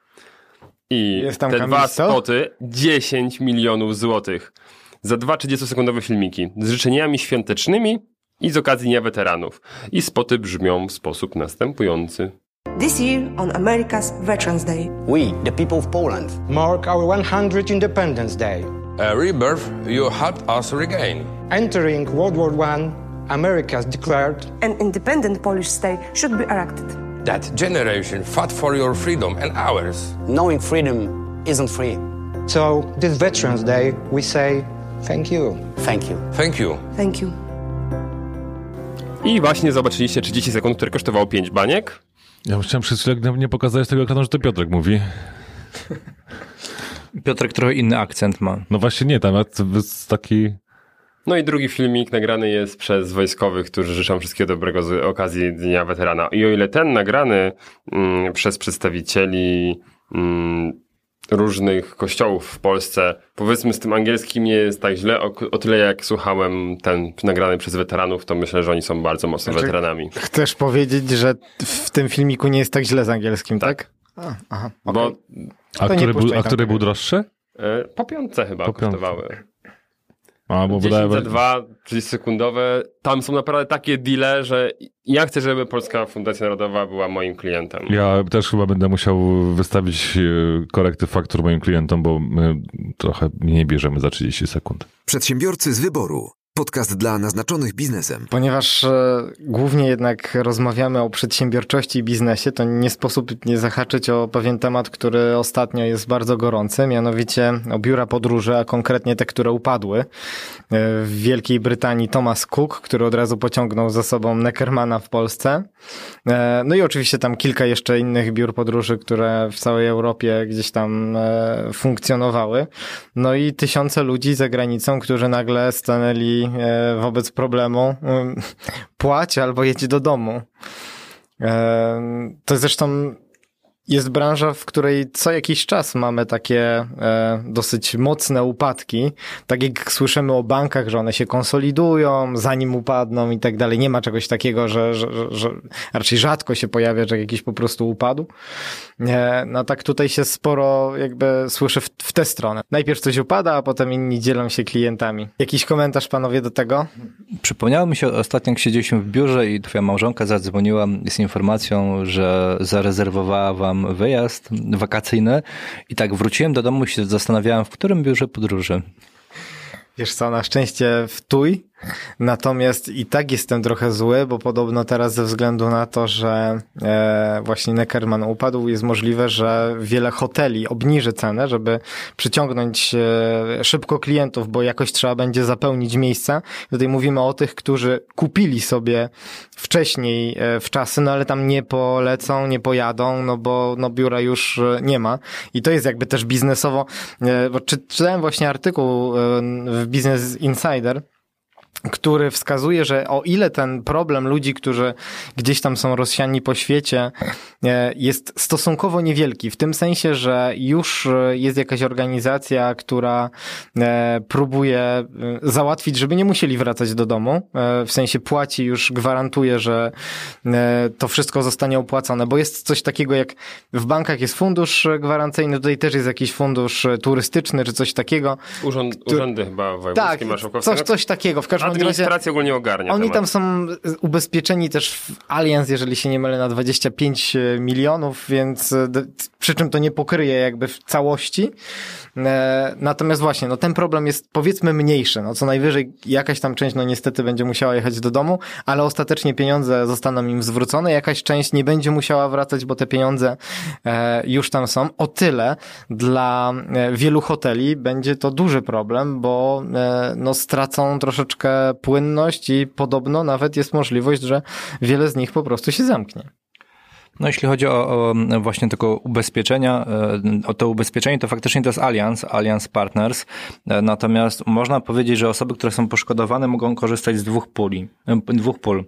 [SPEAKER 6] I
[SPEAKER 3] Jest tam
[SPEAKER 6] te dwa spoty 10 milionów złotych. Za dwa 30-sekundowe filmiki z życzeniami świątecznymi i z okazji Dnia Weteranów. I spoty brzmią w sposób następujący.
[SPEAKER 7] This year, on America's Veterans Day,
[SPEAKER 8] We, the people of Poland,
[SPEAKER 9] mark our 100 Independence Day.
[SPEAKER 1] A rebirth you helped us regain.
[SPEAKER 9] Entering World War I, America declared
[SPEAKER 7] an independent Polish state should be erected.
[SPEAKER 1] That generation fought for your freedom and ours.
[SPEAKER 8] knowing freedom isn't free.
[SPEAKER 9] so this Veterans Day we say thank you.
[SPEAKER 8] Thank you.
[SPEAKER 1] Thank you.
[SPEAKER 7] Thank you.
[SPEAKER 6] I właśnie zobaczyliście 30 sekund, które kosztowało 5 baniek.
[SPEAKER 5] Ja chciałem przez chwilę nie pokazać tego ekranu, że to Piotrek mówi.
[SPEAKER 4] Piotrek trochę inny akcent ma.
[SPEAKER 5] No właśnie nie, tam jest taki...
[SPEAKER 6] No i drugi filmik nagrany jest przez wojskowych, którzy życzą wszystkiego dobrego z okazji Dnia Weterana. I o ile ten nagrany mm, przez przedstawicieli mm, różnych kościołów w Polsce, powiedzmy z tym angielskim nie jest tak źle, o, o tyle jak słuchałem ten nagrany przez weteranów, to myślę, że oni są bardzo mocno
[SPEAKER 3] Znaczy-
[SPEAKER 6] weteranami.
[SPEAKER 3] Chcesz powiedzieć, że w tym filmiku nie jest tak źle z angielskim, tak? A, aha,
[SPEAKER 6] Bo
[SPEAKER 3] okej.
[SPEAKER 5] A który, był, a który był droższy?
[SPEAKER 6] e, po piątce chyba
[SPEAKER 5] Po piątce. A, bo
[SPEAKER 6] 10
[SPEAKER 5] wydaje
[SPEAKER 6] za 2, 30 sekundowe. Tam są naprawdę takie deale, że ja chcę, żeby Polska Fundacja Narodowa była moim klientem.
[SPEAKER 5] Ja też chyba będę musiał wystawić e, korekty faktur moim klientom, bo my trochę nie bierzemy za 30 sekund.
[SPEAKER 2] Przedsiębiorcy z wyboru. Podcast dla naznaczonych biznesem.
[SPEAKER 3] Ponieważ e, głównie jednak rozmawiamy o przedsiębiorczości i biznesie, to nie sposób nie zahaczyć o pewien temat, który ostatnio jest bardzo gorący, mianowicie o biura podróży, a konkretnie te, które upadły. E, W Wielkiej Brytanii Thomas Cook, który od razu pociągnął za sobą Neckermana w Polsce. E, No i oczywiście tam kilka jeszcze innych biur podróży, które w całej Europie gdzieś tam e, funkcjonowały. No i tysiące ludzi za granicą, którzy nagle stanęli e, wobec problemu mm, płać albo jedź do domu. E, To zresztą jest branża, w której co jakiś czas mamy takie e, dosyć mocne upadki. Tak jak słyszymy o bankach, że one się konsolidują, zanim upadną i tak dalej. Nie ma czegoś takiego, że, że, że, raczej rzadko się pojawia, że jakiś po prostu upadł. E, no tak tutaj się sporo jakby słyszy w, w tę stronę. Najpierw coś upada, a potem inni dzielą się klientami. Jakiś komentarz panowie do tego?
[SPEAKER 4] Przypomniało mi się ostatnio, jak siedzieliśmy w biurze i twoja małżonka zadzwoniła z informacją, że zarezerwowała wam wyjazd wakacyjny i tak wróciłem do domu i się zastanawiałem, w którym biurze podróży.
[SPEAKER 3] Wiesz co, na szczęście w Tuj, natomiast i tak jestem trochę zły, bo podobno teraz ze względu na to, że e, właśnie Neckerman upadł, jest możliwe, że wiele hoteli obniży cenę, żeby przyciągnąć e, szybko klientów, bo jakoś trzeba będzie zapełnić miejsca. Tutaj mówimy o tych, którzy kupili sobie wcześniej e, w czasy, no ale tam nie polecą, nie pojadą, no bo no biura już e, nie ma. I to jest jakby też biznesowo, e, bo czy, czytałem właśnie artykuł e, w Business Insider, który wskazuje, że o ile ten problem ludzi, którzy gdzieś tam są rozsiani po świecie, e, jest stosunkowo niewielki, w tym sensie, że już e, jest jakaś organizacja, która e, próbuje załatwić, żeby nie musieli wracać do domu, w sensie płaci, już gwarantuje, że to wszystko zostanie opłacone, bo jest coś takiego jak w bankach jest fundusz gwarancyjny, tutaj też jest jakiś fundusz turystyczny czy coś takiego.
[SPEAKER 6] Urząd, urzędy chyba wojewódzkie,
[SPEAKER 3] Tak,
[SPEAKER 6] marszałkowskie.
[SPEAKER 3] coś, coś takiego. W każdym
[SPEAKER 6] Administracja ogólnie ogarnia
[SPEAKER 3] oni
[SPEAKER 6] temat.
[SPEAKER 3] tam są ubezpieczeni też w Allianz, jeżeli się nie mylę, na 25 milionów, więc e, przy czym to nie pokryje jakby w całości. E, Natomiast właśnie, no ten problem jest powiedzmy mniejszy, no co najwyżej jakaś tam część no niestety będzie musiała jechać do domu, ale ostatecznie pieniądze zostaną im zwrócone, jakaś część nie będzie musiała wracać, bo te pieniądze e, już tam są. O tyle dla e, wielu hoteli będzie to duży problem, bo e, no stracą troszeczkę płynność i podobno nawet jest możliwość, że wiele z nich po prostu się zamknie.
[SPEAKER 4] No jeśli chodzi o, o właśnie tylko ubezpieczenia, o to ubezpieczenie, to faktycznie to jest Allianz, Allianz Partners. Natomiast można powiedzieć, że osoby, które są poszkodowane mogą korzystać z dwóch puli, dwóch pól.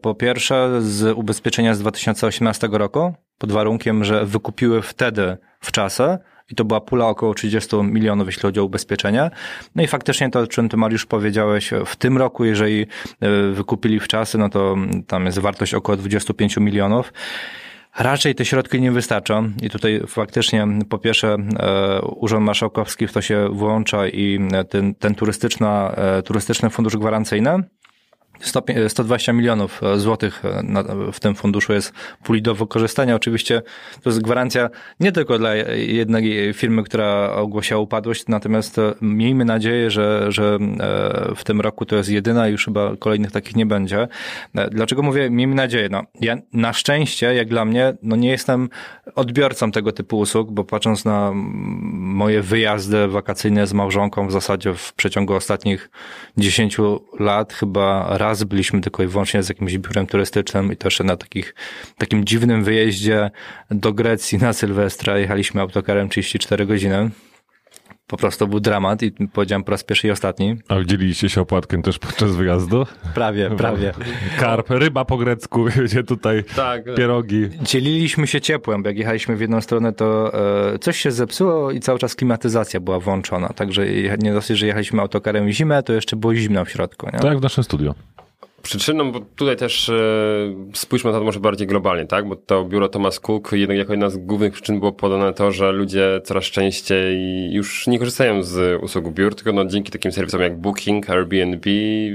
[SPEAKER 4] Po pierwsze z ubezpieczenia z 2018 roku, pod warunkiem, że wykupiły wtedy w czasie i to była pula około 30 milionów, jeśli chodzi o ubezpieczenie. No i faktycznie to, o czym ty Mariusz powiedziałeś, w tym roku, jeżeli e, wykupili w czasy, no to tam jest wartość około 25 milionów. Raczej te środki nie wystarczą i tutaj faktycznie po pierwsze e, Urząd Marszałkowski w to się włącza i ten, ten turystyczna, e, turystyczny fundusz gwarancyjny 120 milionów e, złotych e, w tym funduszu jest puli do wykorzystania. Oczywiście to jest gwarancja nie tylko dla jednej firmy, która ogłosiła upadłość, natomiast e, miejmy nadzieję, że, że w tym roku to jest jedyna już chyba kolejnych takich nie będzie. Dlaczego mówię miejmy nadzieję? No, ja na szczęście, jak dla mnie, no nie jestem odbiorcą tego typu usług, bo patrząc na moje wyjazdy wakacyjne z małżonką w zasadzie w przeciągu ostatnich 10 lat chyba raz byliśmy tylko i wyłącznie z jakimś biurem turystycznym i to jeszcze na takich, takim dziwnym wyjeździe do Grecji na Sylwestra jechaliśmy autokarem 34 godziny. Po prostu był dramat i powiedziałem po raz pierwszy i ostatni.
[SPEAKER 5] A dzieliliście się opłatkiem też podczas wyjazdu?
[SPEAKER 4] Prawie, prawie.
[SPEAKER 5] Karp, ryba po grecku, wiecie, tutaj tak, tak. pierogi.
[SPEAKER 4] Dzieliliśmy się ciepłem, bo jak jechaliśmy w jedną stronę, to e, coś się zepsuło i cały czas klimatyzacja była włączona. Także nie dosyć, że jechaliśmy autokarem zimę, to jeszcze było zimno w środku. Nie?
[SPEAKER 5] Tak, w naszym studio
[SPEAKER 6] przyczyną, bo tutaj też e, spójrzmy na to może bardziej globalnie, tak? Bo to biuro Thomas Cook jednak jako jedna z głównych przyczyn było podane to, że ludzie coraz częściej już nie korzystają z usług biur, tylko no, dzięki takim serwisom jak Booking, Airbnb,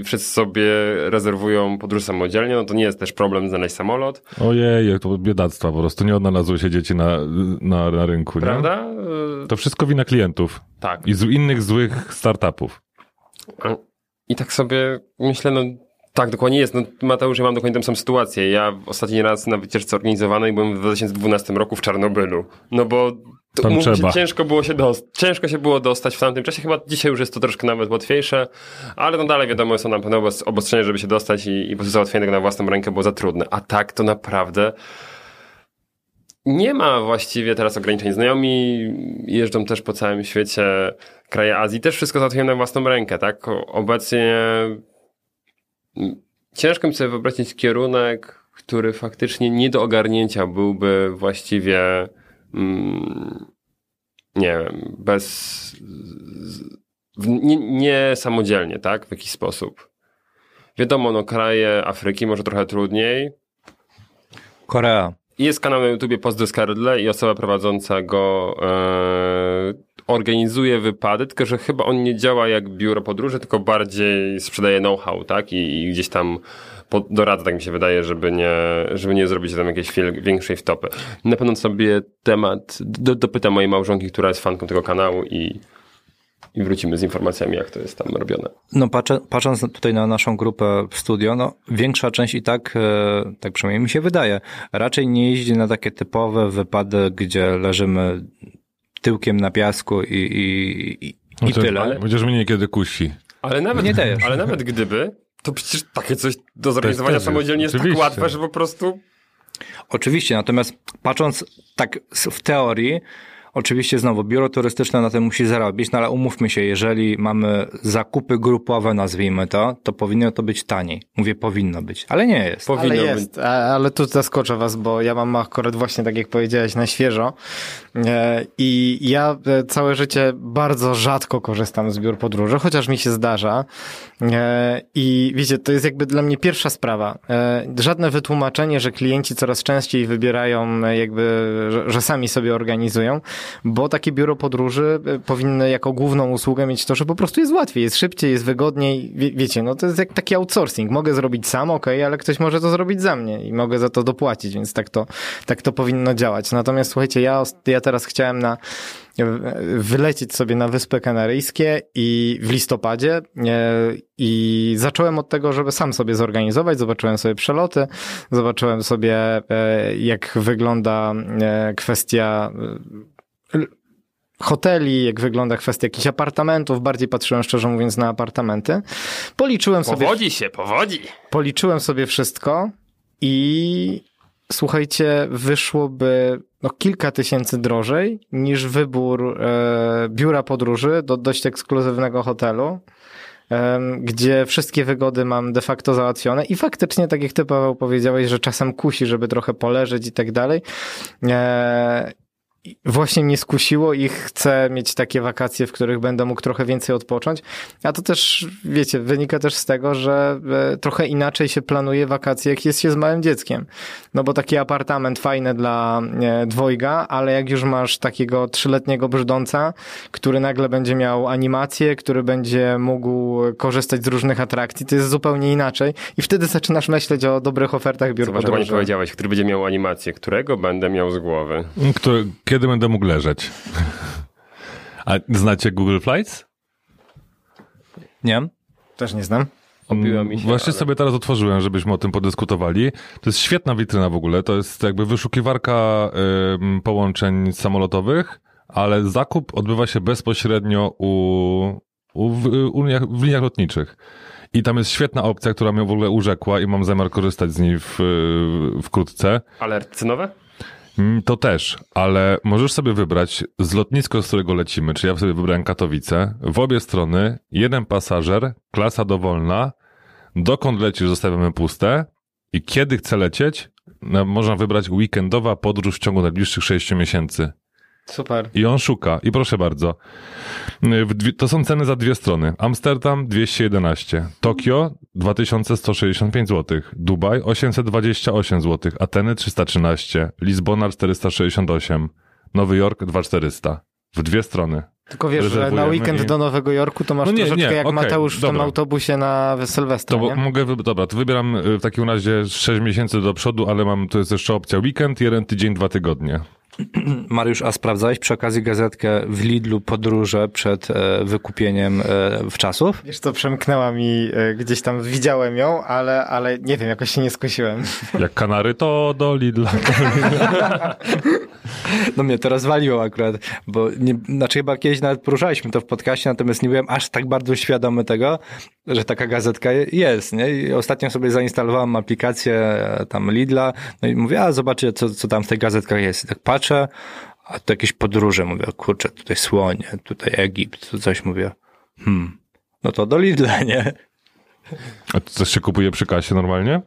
[SPEAKER 6] wszyscy sobie rezerwują podróż samodzielnie, no to nie jest też problem znaleźć samolot.
[SPEAKER 5] Ojej, to biedactwa, po prostu nie odnalazły się dzieci na, na, na rynku,
[SPEAKER 6] Prawda?
[SPEAKER 5] Nie? To wszystko wina klientów.
[SPEAKER 6] Tak.
[SPEAKER 5] I z innych złych startupów.
[SPEAKER 6] I tak sobie myślę, no tak, dokładnie jest. No, Mateusz, ja mam dokładnie tę samą sytuację. Ja ostatni raz na wycieczce organizowanej byłem w 2012 roku w Czarnobylu. No bo
[SPEAKER 5] Tam trzeba.
[SPEAKER 6] ciężko było się dostać. Ciężko się było dostać w tamtym czasie. Chyba dzisiaj już jest to troszkę nawet łatwiejsze, ale no dalej wiadomo, są na pewno obostrzenia, żeby się dostać i, i po prostu załatwienie tego na własną rękę było za trudne. A tak to naprawdę nie ma właściwie teraz ograniczeń. Znajomi jeżdżą też po całym świecie, kraje Azji, też wszystko załatwiają na własną rękę, tak? Obecnie ciężko mi sobie wyobrazić kierunek, który faktycznie nie do ogarnięcia byłby właściwie mm, nie wiem, bez nie, nie samodzielnie, tak? W jakiś sposób. Wiadomo, no kraje Afryki może trochę trudniej.
[SPEAKER 4] Korea.
[SPEAKER 6] Jest kanał na YouTubie Post i osoba prowadząca go e, organizuje wypady, tylko że chyba on nie działa jak biuro podróży, tylko bardziej sprzedaje know-how, tak? I, I, gdzieś tam doradza, tak mi się wydaje, żeby nie, żeby nie zrobić tam jakiejś większej wtopy. Na pewno sobie temat do, dopytam mojej małżonki, która jest fanką tego kanału i i wrócimy z informacjami, jak to jest tam robione.
[SPEAKER 4] No patrzę, patrząc tutaj na naszą grupę w studio, no większa część i tak, e, tak przynajmniej mi się wydaje, raczej nie jeździ na takie typowe wypady, gdzie leżymy tyłkiem na piasku i, i, i, i tyle. Ale,
[SPEAKER 5] chociaż mnie niekiedy kusi.
[SPEAKER 6] Ale nawet, nie ale nawet gdyby, to przecież takie coś do zorganizowania samodzielnie jest, jest tak łatwe, że po prostu...
[SPEAKER 4] Oczywiście, natomiast patrząc tak w teorii, Oczywiście znowu biuro turystyczne na tym musi zarobić, no ale umówmy się, jeżeli mamy zakupy grupowe, nazwijmy to, to powinno to być taniej. Mówię powinno być, ale nie jest.
[SPEAKER 3] Powinno ale jest, być. ale tu zaskoczę was, bo ja mam akurat właśnie, tak jak powiedziałeś, na świeżo i ja e, całe życie bardzo rzadko korzystam z biur podróży, chociaż mi się zdarza e, i wiecie, to jest jakby dla mnie pierwsza sprawa. Żadne wytłumaczenie, że klienci coraz częściej wybierają jakby, że sami sobie organizują, bo takie biuro podróży e, powinno jako główną usługę mieć to, że po prostu jest łatwiej, jest szybciej, jest wygodniej. Wie, wiecie, no to jest jak taki outsourcing. Mogę zrobić sam, ok, ale ktoś może to zrobić za mnie i mogę za to dopłacić, więc tak to, tak to powinno działać. Natomiast słuchajcie, ja, ja teraz chciałem na wylecieć sobie na Wyspy Kanaryjskie i w listopadzie e, i zacząłem od tego, żeby sam sobie zorganizować, zobaczyłem sobie przeloty, zobaczyłem sobie e, jak wygląda kwestia hoteli, jak wygląda kwestia jakichś apartamentów. Bardziej patrzyłem szczerze mówiąc na apartamenty. Policzyłem
[SPEAKER 6] powodzi
[SPEAKER 3] sobie...
[SPEAKER 6] Powodzi się, powodzi.
[SPEAKER 3] Policzyłem sobie wszystko i słuchajcie, wyszłoby no, kilka tysięcy drożej niż wybór e, biura podróży do dość ekskluzywnego hotelu gdzie wszystkie wygody mam de facto załatwione i faktycznie, tak jak ty Paweł powiedziałeś, że czasem kusi, żeby trochę poleżeć i tak dalej. E, właśnie mnie skusiło i chcę mieć takie wakacje, w których będę mógł trochę więcej odpocząć. A to też, wiecie, wynika też z tego, że e, trochę inaczej się planuje wakacje, jak jest się z małym dzieckiem. No bo taki apartament fajny dla e, dwojga, ale jak już masz takiego trzyletniego brzdąca, który nagle będzie miał animację, który będzie mógł korzystać z różnych atrakcji, to jest zupełnie inaczej. I wtedy zaczynasz myśleć o dobrych ofertach biur
[SPEAKER 6] Zobacz, podróży. powiedziałeś, który będzie miał animację, którego będę miał z głowy.
[SPEAKER 5] Który, kiedy będę mógł leżeć. A znacie Google Flights?
[SPEAKER 3] Nie. Też nie znam.
[SPEAKER 5] Się, Właśnie ale... sobie teraz otworzyłem, żebyśmy o tym podyskutowali. To jest świetna witryna w ogóle. To jest jakby wyszukiwarka y, połączeń samolotowych, ale zakup odbywa się bezpośrednio u, u, w, u, w liniach lotniczych. I tam jest świetna opcja, która mnie w ogóle urzekła i mam zamiar korzystać z niej w, wkrótce.
[SPEAKER 6] Alerty cenowe?
[SPEAKER 5] Mm, to też, ale możesz sobie wybrać z lotniska, z którego lecimy, czy ja sobie wybrałem Katowice, w obie strony jeden pasażer, klasa dowolna, dokąd lecisz zostawiamy puste. I kiedy chce lecieć, no, można wybrać weekendowa podróż w ciągu najbliższych 6 miesięcy.
[SPEAKER 3] Super.
[SPEAKER 5] I on szuka. I proszę bardzo. To są ceny za dwie strony. Amsterdam 211, Tokio 2165 zł, Dubaj 828 zł, Ateny 313, Lizbona 468, Nowy Jork 2400. W dwie strony.
[SPEAKER 3] Tylko wiesz, że na weekend i... do Nowego Jorku to masz no nie, troszeczkę nie, jak okay, Mateusz w dobra. tym autobusie na Sylwestra,
[SPEAKER 5] to
[SPEAKER 3] nie?
[SPEAKER 5] mogę, dobra, to wybieram y, w takim razie 6 miesięcy do przodu, ale mam, to jest jeszcze opcja weekend, jeden tydzień, dwa tygodnie.
[SPEAKER 4] Mariusz, a sprawdzałeś przy okazji gazetkę w Lidlu podróże przed e, wykupieniem e, w czasów?
[SPEAKER 3] Wiesz co, przemknęła mi, e, gdzieś tam widziałem ją, ale, ale nie wiem, jakoś się nie skusiłem.
[SPEAKER 5] Jak kanary, to do Lidla.
[SPEAKER 4] No mnie to rozwaliło akurat, bo nie, znaczy chyba kiedyś nawet poruszaliśmy to w podcaście, natomiast nie byłem aż tak bardzo świadomy tego, że taka gazetka jest, nie? I ostatnio sobie zainstalowałem aplikację tam Lidla, no i mówię, a zobaczcie, co, co tam w tych gazetkach jest. I tak patrzę, a to jakieś podróże, mówię, kurczę, tutaj słonie, tutaj Egipt, tu coś mówię, hmm, no to do Lidla, nie?
[SPEAKER 5] A to coś się kupuje przy kasie normalnie?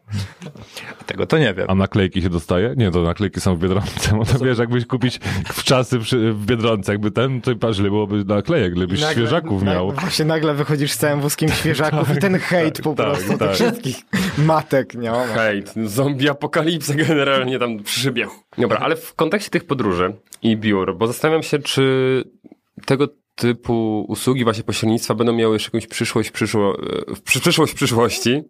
[SPEAKER 4] Tego to nie wiem.
[SPEAKER 5] A naklejki się dostaje? Nie, to naklejki są w Biedronce. Bo to wiesz, jakbyś kupić w czasy w Biedronce, jakby ten, to patrz, ile byłoby naklejek, gdybyś nagle, świeżaków miał.
[SPEAKER 3] Nagle, właśnie nagle wychodzisz z całym wózkiem świeżaków tak, i ten hejt po tak, prostu tak. wszystkich matek. Nie?
[SPEAKER 6] Hejt, zombie apokalipsa generalnie tam przybieł. Dobra, ale w kontekście tych podróży i biur, bo zastanawiam się, czy tego typu usługi właśnie pośrednictwa będą miały jeszcze jakąś przyszłość, przyszło, przyszłość przyszłości,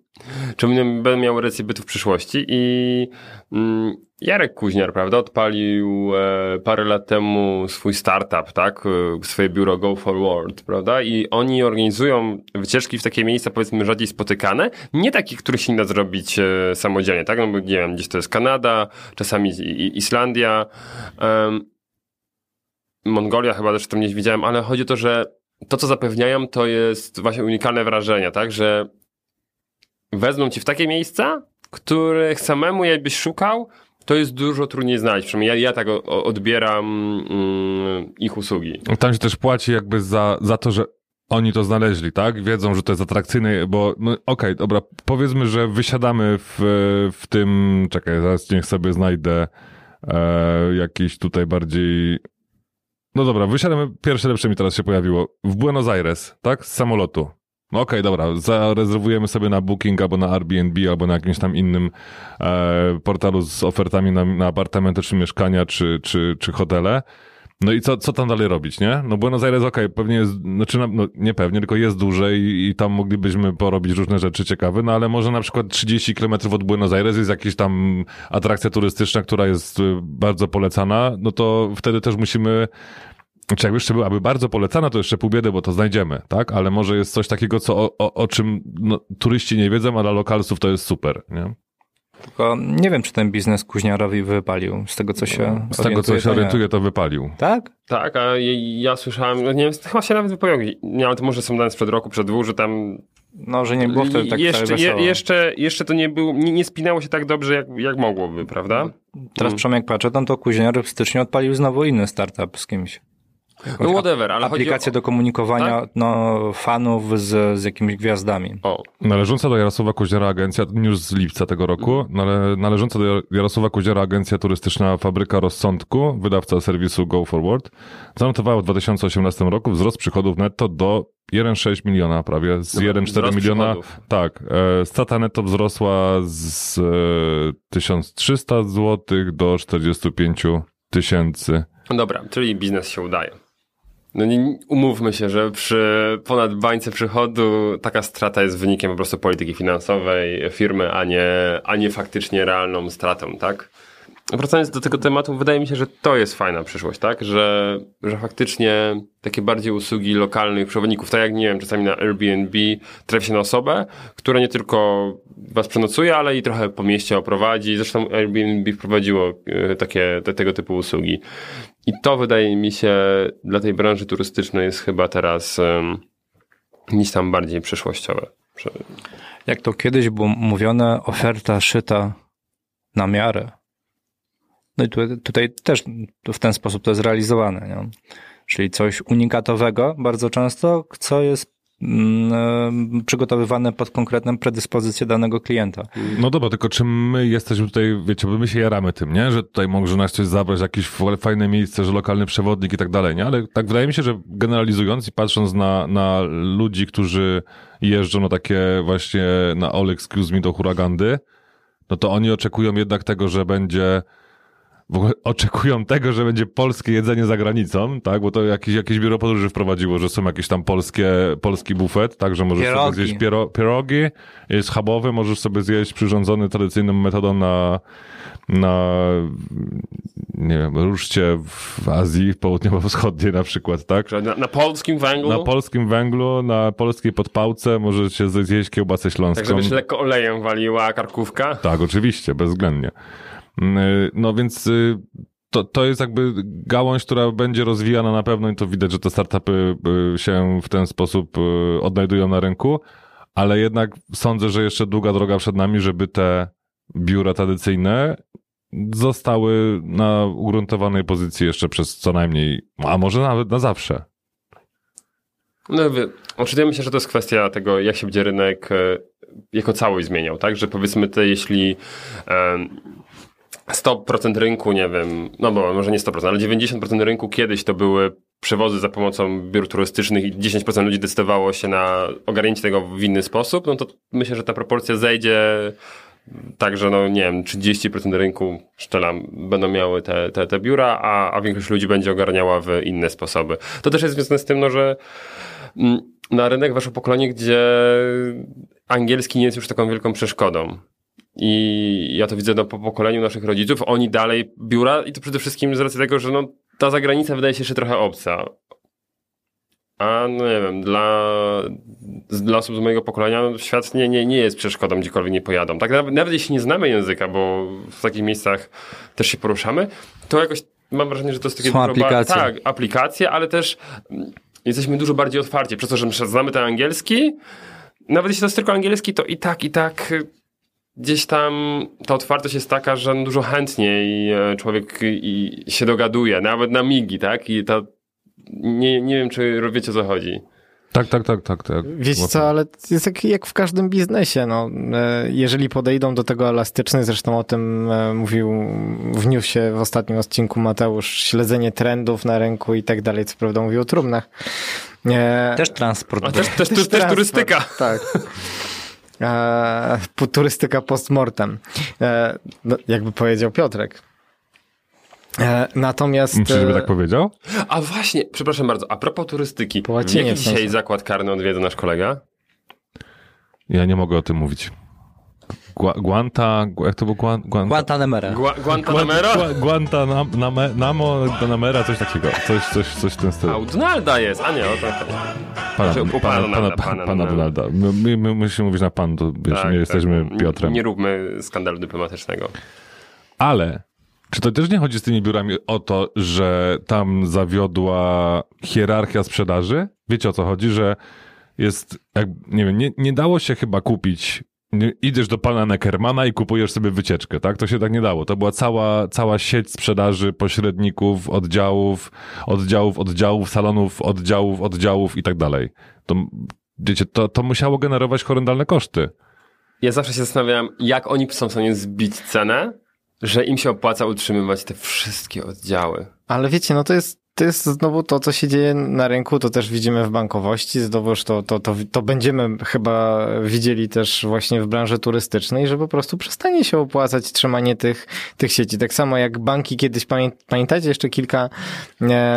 [SPEAKER 6] czy będą miały rację bytu w przyszłości. I mm, Jarek Kuźniar, prawda, odpalił e, parę lat temu swój startup, tak, e, swoje biuro Go Forward, prawda, i oni organizują wycieczki w takie miejsca, powiedzmy, rzadziej spotykane, nie takie, które się nie da zrobić e, samodzielnie, tak, no bo nie wiem, gdzieś to jest Kanada, czasami Islandia, Mongolia chyba też tam nie widziałem, ale chodzi o to, że to, co zapewniają, to jest właśnie unikalne wrażenie, tak, że wezmą cię w takie miejsca, których samemu jakbyś szukał, to jest dużo trudniej znaleźć. Przynajmniej ja, ja tak odbieram mm, ich usługi.
[SPEAKER 5] Tam się też płaci jakby za, za to, że oni to znaleźli, tak? Wiedzą, że to jest atrakcyjne, bo no, okej, okay, dobra, powiedzmy, że wysiadamy w, w tym, czekaj, zaraz niech sobie znajdę e, jakiś tutaj bardziej no dobra, wysiadamy, pierwsze lepsze mi teraz się pojawiło. W Buenos Aires, tak? Z samolotu. No okej, okay, dobra, zarezerwujemy sobie na Booking albo na Airbnb albo na jakimś tam innym e, portalu z ofertami na, na apartamenty, czy mieszkania, czy, czy, czy hotele. No i co, co tam dalej robić, nie? No Buenos Aires, okej, okay, pewnie jest, znaczy no, nie pewnie, tylko jest duże i, i, tam moglibyśmy porobić różne rzeczy ciekawe, no ale może na przykład 30 km od Buenos Aires jest jakaś tam atrakcja turystyczna, która jest y, bardzo polecana, no to wtedy też musimy czy jakby jeszcze byłaby bardzo polecana, to jeszcze pół biedy, bo to znajdziemy, tak? Ale może jest coś takiego, co o, o, o czym no, turyści nie wiedzą, a dla lokalsów to jest super, nie?
[SPEAKER 4] Tylko nie wiem, czy ten biznes Kuźniarowi wypalił. Z tego, co się
[SPEAKER 5] Z tego, co się orientuje, to wypalił.
[SPEAKER 4] Tak?
[SPEAKER 6] Tak, a ja, słyszałem, no nie wiem, chyba się nawet wypowiedział, nie, ale to może są dane sprzed roku, przed dwóch, że tam
[SPEAKER 4] No, że nie było wtedy tak
[SPEAKER 6] jeszcze, je, jeszcze, jeszcze to nie, było, nie, nie spinało się tak dobrze, jak, jak mogłoby, prawda?
[SPEAKER 4] Teraz przynajmniej jak patrzę, tam to Kuźniar w styczniu odpalił znowu inny startup z kimś.
[SPEAKER 6] No whatever, ale
[SPEAKER 4] Aplikację
[SPEAKER 6] o...
[SPEAKER 4] do komunikowania tak? no, fanów z, z jakimiś gwiazdami.
[SPEAKER 6] O.
[SPEAKER 5] Należąca do Jarosława Koziera agencja, już z lipca tego roku, nale, należąca do Jarosława Koziera agencja turystyczna Fabryka Rozsądku, wydawca serwisu Go Forward, zanotowała w 2018 roku wzrost przychodów netto do 1,6 miliona prawie, z 1,4 miliona. Przychodów. Tak, e, strata netto wzrosła z e, 1300 zł do 45 tysięcy.
[SPEAKER 6] Dobra, czyli biznes się udaje. No nie, umówmy się, że przy ponad bańce przychodu taka strata jest wynikiem po prostu polityki finansowej firmy, a nie, a nie faktycznie realną stratą, tak? Wracając do tego tematu, wydaje mi się, że to jest fajna przyszłość, tak? Że, że faktycznie takie bardziej usługi lokalnych przewodników, tak jak nie wiem, czasami na Airbnb trafi się na osobę, która nie tylko was przenocuje, ale i trochę po mieście oprowadzi. Zresztą Airbnb wprowadziło e, takie, te, tego typu usługi. I to wydaje mi się dla tej branży turystycznej jest chyba teraz um, niż tam bardziej przyszłościowe.
[SPEAKER 4] Jak to kiedyś było mówione, oferta szyta na miarę. No i tutaj, tutaj też w ten sposób to jest realizowane. Nie? Czyli coś unikatowego bardzo często, co jest przygotowywane pod konkretną predyspozycję danego klienta.
[SPEAKER 5] No dobra, tylko czy my jesteśmy tutaj, wiecie, bo my się jaramy tym, nie? Że tutaj może nas coś zabrać, jakieś fajne miejsce, że lokalny przewodnik i tak dalej, nie? Ale tak wydaje mi się, że generalizując i patrząc na, na ludzi, którzy jeżdżą na takie właśnie na All Excuse Me do huragandy, no to oni oczekują jednak tego, że będzie w ogóle oczekują tego, że będzie polskie jedzenie za granicą, tak? Bo to jakieś, jakieś biuro podróży wprowadziło, że są jakieś tam polskie, polski bufet, tak? Że możesz pierogi. sobie zjeść piero, pierogi, jest schabowy, możesz sobie zjeść przyrządzony tradycyjną metodą na, na nie wiem, ruszcie w Azji Południowo-Wschodniej na przykład, tak?
[SPEAKER 6] Na, na, polskim węglu?
[SPEAKER 5] Na polskim węglu, na polskiej podpałce możecie zjeść kiełbasę śląską. Tak,
[SPEAKER 6] żeby się lekko olejem waliła karkówka?
[SPEAKER 5] Tak, oczywiście, bezwzględnie. Mm, y, no więc y, to, to jest jakby gałąź, która będzie rozwijana na pewno i to widać, że te startupy y, się w ten sposób odnajdują na rynku, ale jednak sądzę, że jeszcze długa droga przed nami, żeby te biura tradycyjne zostały na ugruntowanej pozycji jeszcze przez co najmniej, a może nawet na zawsze.
[SPEAKER 6] No, oczywiście myślę, że to jest kwestia tego, jak się będzie rynek jako całość zmieniał, tak? Że powiedzmy te, jeśli 100% rynku, nie wiem, no bo może nie 100%, ale 90% rynku kiedyś to były przewozy za pomocą biur turystycznych i 10% ludzi decydowało się na ogarnięcie tego w inny sposób, no to myślę, że ta proporcja zejdzie tak, że no nie wiem, 30% rynku, szczelam, będą miały te, te, te biura, a, a większość ludzi będzie ogarniała w inne sposoby. To też jest związane z tym, no, że mm, na rynek weszło pokolenie, gdzie angielski nie jest już taką wielką przeszkodą. I ja to widzę no, po pokoleniu naszych rodziców. Oni dalej biura i to przede wszystkim z racji tego, że no, ta zagranica wydaje się jeszcze trochę obca. A no nie wiem, dla, dla osób z mojego pokolenia świat nie, nie, nie jest przeszkodą, gdziekolwiek nie pojadą. Tak nawet, nawet jeśli nie znamy języka, bo w takich miejscach też się poruszamy, to jakoś mam wrażenie, że to jest takie...
[SPEAKER 4] Są aplikacje.
[SPEAKER 6] Tak, aplikacje, ale też jesteśmy dużo bardziej otwarci. Przez to, że znamy ten angielski, nawet jeśli to jest tylko angielski, to i tak, i tak gdzieś tam ta otwartość jest taka, że dużo chętniej e, człowiek się dogaduje, nawet na migi, tak? I to nie, nie wiem, czy wiecie o co chodzi.
[SPEAKER 5] Tak, tak, tak, tak. tak.
[SPEAKER 3] Wiecie co, ale jest jak, jak w każdym biznesie. No. E, jeżeli podejdą do tego elastycznie, zresztą o tym e, mówił w newsie w ostatnim odcinku Mateusz, śledzenie trendów na rynku i tak dalej, co prawda mówił o trumnach.
[SPEAKER 4] Też transport.
[SPEAKER 6] A też, też, też, też turystyka.
[SPEAKER 3] Tak. e, turystyka postmortem, e, no, jakby powiedział Piotrek. E, natomiast...
[SPEAKER 5] Myślisz, żeby tak powiedział?
[SPEAKER 6] A właśnie, przepraszam bardzo, a propos turystyki. Po łacinie Jaki dzisiaj zakład karny odwiedza nasz kolega?
[SPEAKER 5] Ja nie mogę o tym mówić. Gua, Guanta, jak to było? Guan,
[SPEAKER 4] Guanta, Guantanamera.
[SPEAKER 6] Gua, Guantanamera?
[SPEAKER 5] Gua, Guantanamo, Guantanamera, coś takiego. Coś, coś, coś w tym stylu.
[SPEAKER 6] A u Donalda jest, a nie, o to...
[SPEAKER 5] Pana, znaczy, pana, Donalda, pana, pana, pana Donalda. My, my, my musimy mówić na pan, to wiesz, tak, nie tak. jesteśmy Piotrem.
[SPEAKER 6] Nie róbmy skandalu dyplomatycznego.
[SPEAKER 5] Ale czy to też nie chodzi z tymi biurami o to, że tam zawiodła hierarchia sprzedaży? Wiecie o co chodzi, że jest, jak, nie wiem, nie, nie dało się chyba kupić idziesz do pana Neckermana i kupujesz sobie wycieczkę, tak? To się tak nie dało. To była cała, cała sieć sprzedaży pośredników, oddziałów, oddziałów, oddziałów, salonów, oddziałów, oddziałów i tak dalej. To, wiecie, to, to musiało generować horrendalne koszty.
[SPEAKER 6] Ja zawsze się zastanawiam, jak oni są w stanie zbić cenę, że im się opłaca utrzymywać te wszystkie oddziały.
[SPEAKER 3] Ale wiecie, no to jest to jest znowu to, co się dzieje na rynku, to też widzimy w bankowości, znowuż to, to, to, to będziemy chyba widzieli też właśnie w branży turystycznej, że po prostu przestanie się opłacać trzymanie tych, tych sieci. Tak samo jak banki kiedyś, pamiętacie jeszcze kilka,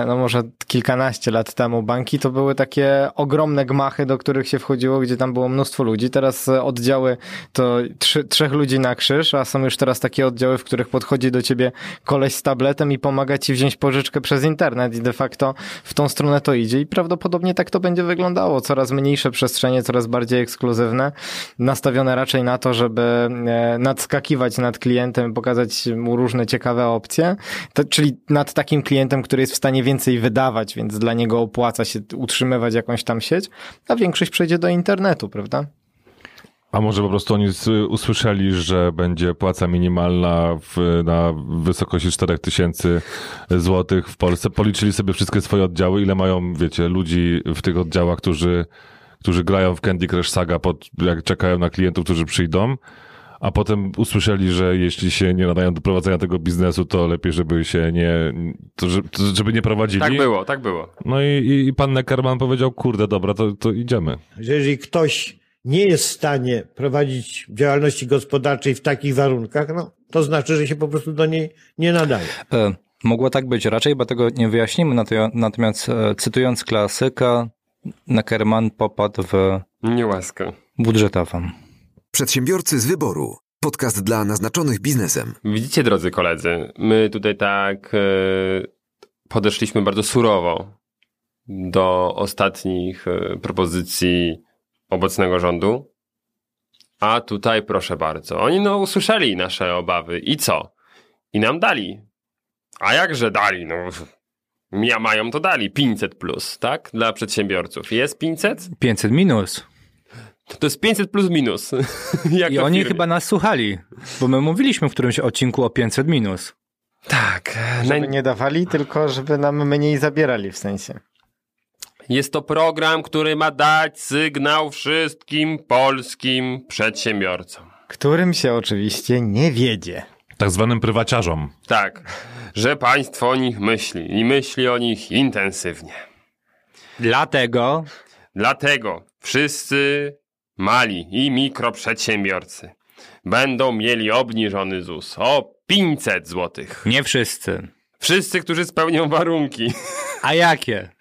[SPEAKER 3] no może kilkanaście lat temu, banki to były takie ogromne gmachy, do których się wchodziło, gdzie tam było mnóstwo ludzi. Teraz oddziały to trzy, trzech ludzi na krzyż, a są już teraz takie oddziały, w których podchodzi do ciebie koleś z tabletem i pomaga ci wziąć pożyczkę przez internet internet i de facto w tą stronę to idzie i prawdopodobnie tak to będzie wyglądało. Coraz mniejsze przestrzenie, coraz bardziej ekskluzywne, nastawione raczej na to, żeby e, nadskakiwać nad klientem, pokazać mu różne ciekawe opcje, to, czyli nad takim klientem, który jest w stanie więcej wydawać, więc dla niego opłaca się utrzymywać jakąś tam sieć, a większość przejdzie do internetu, prawda?
[SPEAKER 5] A może po prostu oni usłyszeli, że będzie płaca minimalna w, na wysokości 4000 złotych w Polsce. Policzyli sobie wszystkie swoje oddziały, ile mają, wiecie, ludzi w tych oddziałach, którzy, którzy grają w Candy Crush Saga, pod, jak czekają na klientów, którzy przyjdą. A potem usłyszeli, że jeśli się nie nadają do prowadzenia tego biznesu, to lepiej, żeby się nie, to, żeby nie prowadzili.
[SPEAKER 6] Tak było, tak było.
[SPEAKER 5] No i, i pan Neckerman powiedział, kurde, dobra, to, to idziemy.
[SPEAKER 10] Jeżeli ktoś nie jest w stanie prowadzić działalności gospodarczej w takich warunkach, no to znaczy, że się po prostu do niej nie nadaje.
[SPEAKER 4] E, mogło tak być raczej, bo tego nie wyjaśnimy, natomiast e, cytując klasyka, Neckerman popadł w
[SPEAKER 6] niełaskę
[SPEAKER 4] budżetową.
[SPEAKER 2] Przedsiębiorcy z wyboru. Podcast dla naznaczonych biznesem.
[SPEAKER 6] Widzicie, drodzy koledzy, my tutaj tak e, podeszliśmy bardzo surowo do ostatnich e, propozycji obecnego rządu. A tutaj proszę bardzo, oni no usłyszeli nasze obawy i co? I nam dali. A jakże dali? No, ja mają to dali. 500 plus, tak? Dla przedsiębiorców. Jest 500?
[SPEAKER 4] 500 minus.
[SPEAKER 6] To, jest 500 plus minus.
[SPEAKER 4] I oni chyba nas słuchali, bo my mówiliśmy w którymś odcinku o 500 minus.
[SPEAKER 6] Tak.
[SPEAKER 3] Żeby nie dawali, tylko żeby nam mniej zabierali w sensie.
[SPEAKER 6] Jest to program, który ma dać sygnał wszystkim polskim przedsiębiorcom.
[SPEAKER 3] Którym się oczywiście nie wiedzie.
[SPEAKER 5] Tak zwanym prywaciarzom.
[SPEAKER 6] Tak, że państwo o nich myśli i myśli o nich intensywnie.
[SPEAKER 4] Dlatego.
[SPEAKER 6] Dlatego wszyscy mali i mikroprzedsiębiorcy będą mieli obniżony ZUS o 500 zł.
[SPEAKER 4] Nie wszyscy.
[SPEAKER 6] Wszyscy, którzy spełnią warunki.
[SPEAKER 4] A jakie?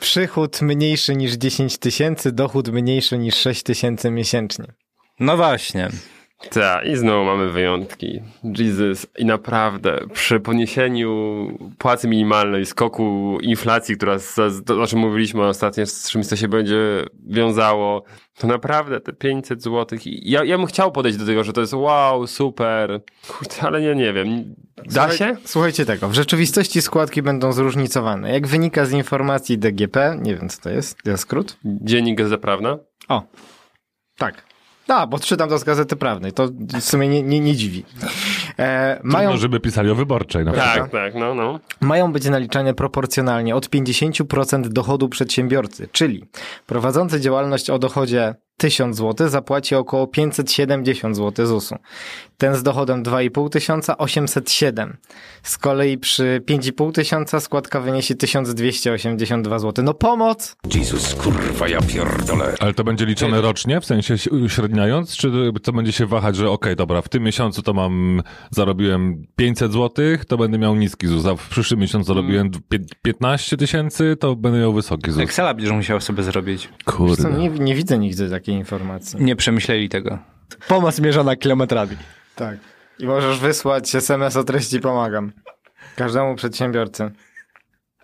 [SPEAKER 3] Przychód mniejszy niż 10 tysięcy, dochód mniejszy niż 6 tysięcy miesięcznie.
[SPEAKER 4] No właśnie.
[SPEAKER 6] Tak, i znowu mamy wyjątki. Jesus. I naprawdę, przy poniesieniu płacy minimalnej, skoku inflacji, która, o czym mówiliśmy ostatnio, z czymś to się będzie wiązało, to naprawdę te 500 zł. Ja, ja bym chciał podejść do tego, że to jest wow, super, Kurde, ale ja nie wiem. Da Słuchaj, się?
[SPEAKER 3] Słuchajcie tego, w rzeczywistości składki będą zróżnicowane. Jak wynika z informacji DGP, nie wiem co to jest, jest skrót?
[SPEAKER 6] Dziennik Gazeta Prawna?
[SPEAKER 3] O, tak. Tak, bo czytam to z Gazety Prawnej, to w sumie nie, nie, nie dziwi.
[SPEAKER 5] E, mają... żeby pisali o wyborczej na
[SPEAKER 6] przykład. Tak, tak, no, no.
[SPEAKER 3] Mają być naliczane proporcjonalnie od 50% dochodu przedsiębiorcy, czyli prowadzący działalność o dochodzie 1000 zł zapłaci około 570 zł ZUS-u. Ten z dochodem 2,5 tysiąca 807. Z kolei przy 5,5 tysiąca składka wyniesie 1282 zł. No pomoc!
[SPEAKER 1] Jezus, kurwa, ja pierdolę.
[SPEAKER 5] Ale to będzie liczone rocznie, w sensie uśredniając, czy to będzie się wahać, że okej, okay, dobra, w tym miesiącu to mam, zarobiłem 500 zł, to będę miał niski ZUS, a w przyszłym miesiącu zarobiłem 15 tysięcy, to będę miał wysoki ZUS.
[SPEAKER 4] Excela będziesz musiał sobie zrobić.
[SPEAKER 3] Kurde. Nie, nie widzę nigdy takiej informacji.
[SPEAKER 4] Nie przemyśleli tego.
[SPEAKER 3] Pomoc mierzona kilometrami. Tak. I możesz wysłać SMS o treści pomagam. Każdemu przedsiębiorcy.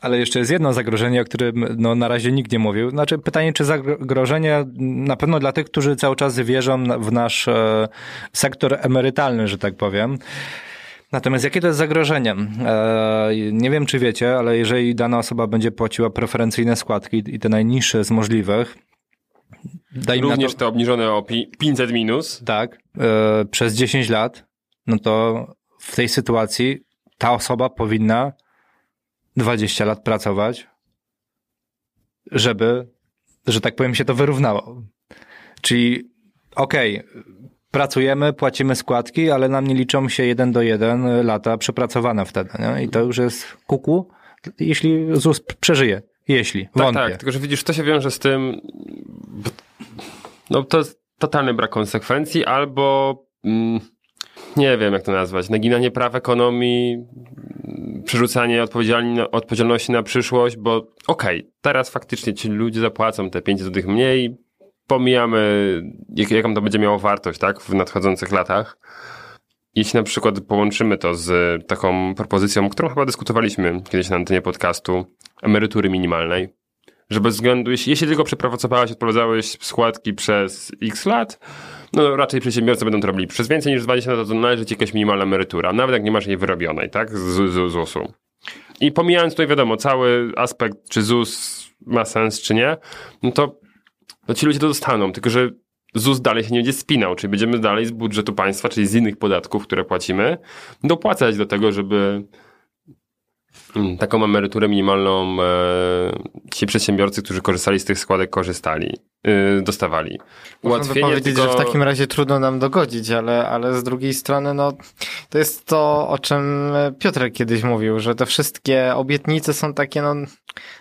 [SPEAKER 4] Ale jeszcze jest jedno zagrożenie, o którym no, na razie nikt nie mówił. Znaczy pytanie, czy zagrożenie na pewno dla tych, którzy cały czas wierzą w nasz e, sektor emerytalny, że tak powiem. Natomiast jakie to jest zagrożenie? E, nie wiem, czy wiecie, ale jeżeli dana osoba będzie płaciła preferencyjne składki i te najniższe z możliwych, Daj
[SPEAKER 6] Również
[SPEAKER 4] to-
[SPEAKER 6] te obniżone o pi- 500 minus.
[SPEAKER 4] Tak, e, przez 10 lat, no to w tej sytuacji ta osoba powinna 20 lat pracować, żeby, że tak powiem, się to wyrównało. Czyli okej, pracujemy, płacimy składki, ale nam nie liczą się jeden do jeden lata przepracowane wtedy. Nie? I to już jest kuku, jeśli ZUS przeżyje. Jeśli,
[SPEAKER 6] Tak,
[SPEAKER 4] wątpię.
[SPEAKER 6] tak, tylko że widzisz, to się wiąże z tym, no to jest totalny brak konsekwencji, albo mm, nie wiem jak to nazwać, naginanie praw ekonomii, przerzucanie odpowiedzialności na przyszłość, bo okej, teraz faktycznie ci ludzie zapłacą te 5 złotych mniej, pomijamy jak, jaką to będzie miało wartość, tak, w nadchodzących latach. Jeśli na przykład połączymy to z taką propozycją, którą chyba dyskutowaliśmy kiedyś na antenie podcastu, emerytury minimalnej, że bez względu, jeśli, jeśli tylko przepracowałeś, odprowadzałeś składki przez x lat, no raczej przedsiębiorcy będą to robili przez więcej niż 20 lat, to należy ci jakaś minimalna emerytura, nawet jak nie masz jej wyrobionej, tak, z, z ZUS-u. I pomijając tutaj wiadomo, cały aspekt, czy ZUS ma sens, czy nie, no to no ci ludzie to dostaną, tylko że ZUS dalej się nie będzie spinał, czyli będziemy dalej z budżetu państwa, czyli z innych podatków, które płacimy, dopłacać do tego, żeby taką emeryturę minimalną e, ci przedsiębiorcy, którzy korzystali z tych składek, korzystali, y, dostawali.
[SPEAKER 3] Można by powiedzieć, że w takim razie trudno nam dogodzić, ale, ale z drugiej strony, no, to jest to, o czym Piotrek kiedyś mówił, że te wszystkie obietnice są takie, no,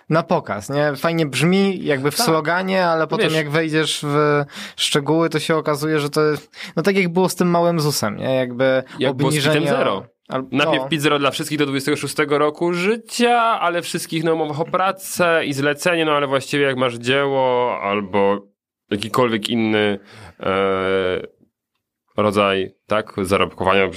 [SPEAKER 3] na pokaz, nie? Fajnie brzmi, jakby w
[SPEAKER 6] Tak.
[SPEAKER 3] sloganie, ale potem
[SPEAKER 6] Wiesz-
[SPEAKER 3] jak wejdziesz w szczegóły, to się okazuje, że to jest, no tak jak było z tym małym ZUS-em, nie? Jakby
[SPEAKER 6] Jak było z
[SPEAKER 3] obniżenie...
[SPEAKER 6] Zero.
[SPEAKER 3] Al-
[SPEAKER 6] Najpierw
[SPEAKER 3] no.
[SPEAKER 6] PIT zero dla wszystkich do 26 roku życia, ale wszystkich na umowach o pracę i zlecenie, no ale właściwie jak masz dzieło albo jakikolwiek inny e, rodzaj, tak, zarobkowania,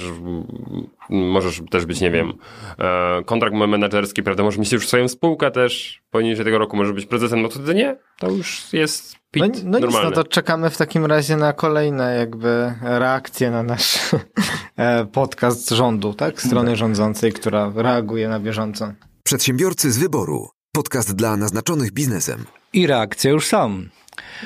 [SPEAKER 6] możesz też być, nie wiem, e, kontrakt menedżerski, prawda, możesz mieć już swoją spółkę też, poniżej tego roku możesz być prezesem, no to wtedy nie, to już jest PIT
[SPEAKER 3] No, no nic, no
[SPEAKER 6] normalny.
[SPEAKER 3] to czekamy w takim razie na kolejne jakby reakcje na nasz e, podcast z rządu, tak? Strony rządzącej, która reaguje na bieżąco.
[SPEAKER 2] Przedsiębiorcy z wyboru. Podcast dla naznaczonych biznesem.
[SPEAKER 4] I reakcje już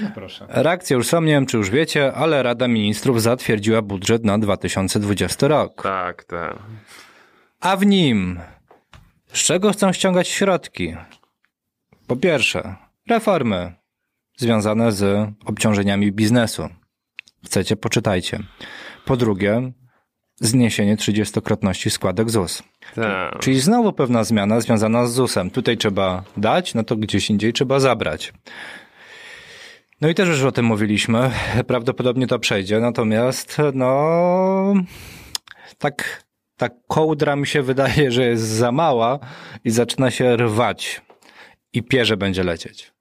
[SPEAKER 4] są.
[SPEAKER 3] Proszę.
[SPEAKER 4] Reakcje już są, nie wiem czy już wiecie, ale Rada Ministrów zatwierdziła budżet na 2020 rok.
[SPEAKER 6] Tak, tak.
[SPEAKER 4] A w nim z czego chcą ściągać środki? Po pierwsze, reformy związane z obciążeniami biznesu. Chcecie, poczytajcie. Po drugie, zniesienie 30-krotności składek ZUS.
[SPEAKER 6] tak.
[SPEAKER 4] Czyli znowu pewna zmiana związana z ZUS-em. Tutaj trzeba dać, no to gdzieś indziej trzeba zabrać. No i też już o tym mówiliśmy. Prawdopodobnie to przejdzie, natomiast no tak ta kołdra mi się wydaje, że jest za mała i zaczyna się rwać i pierze będzie lecieć.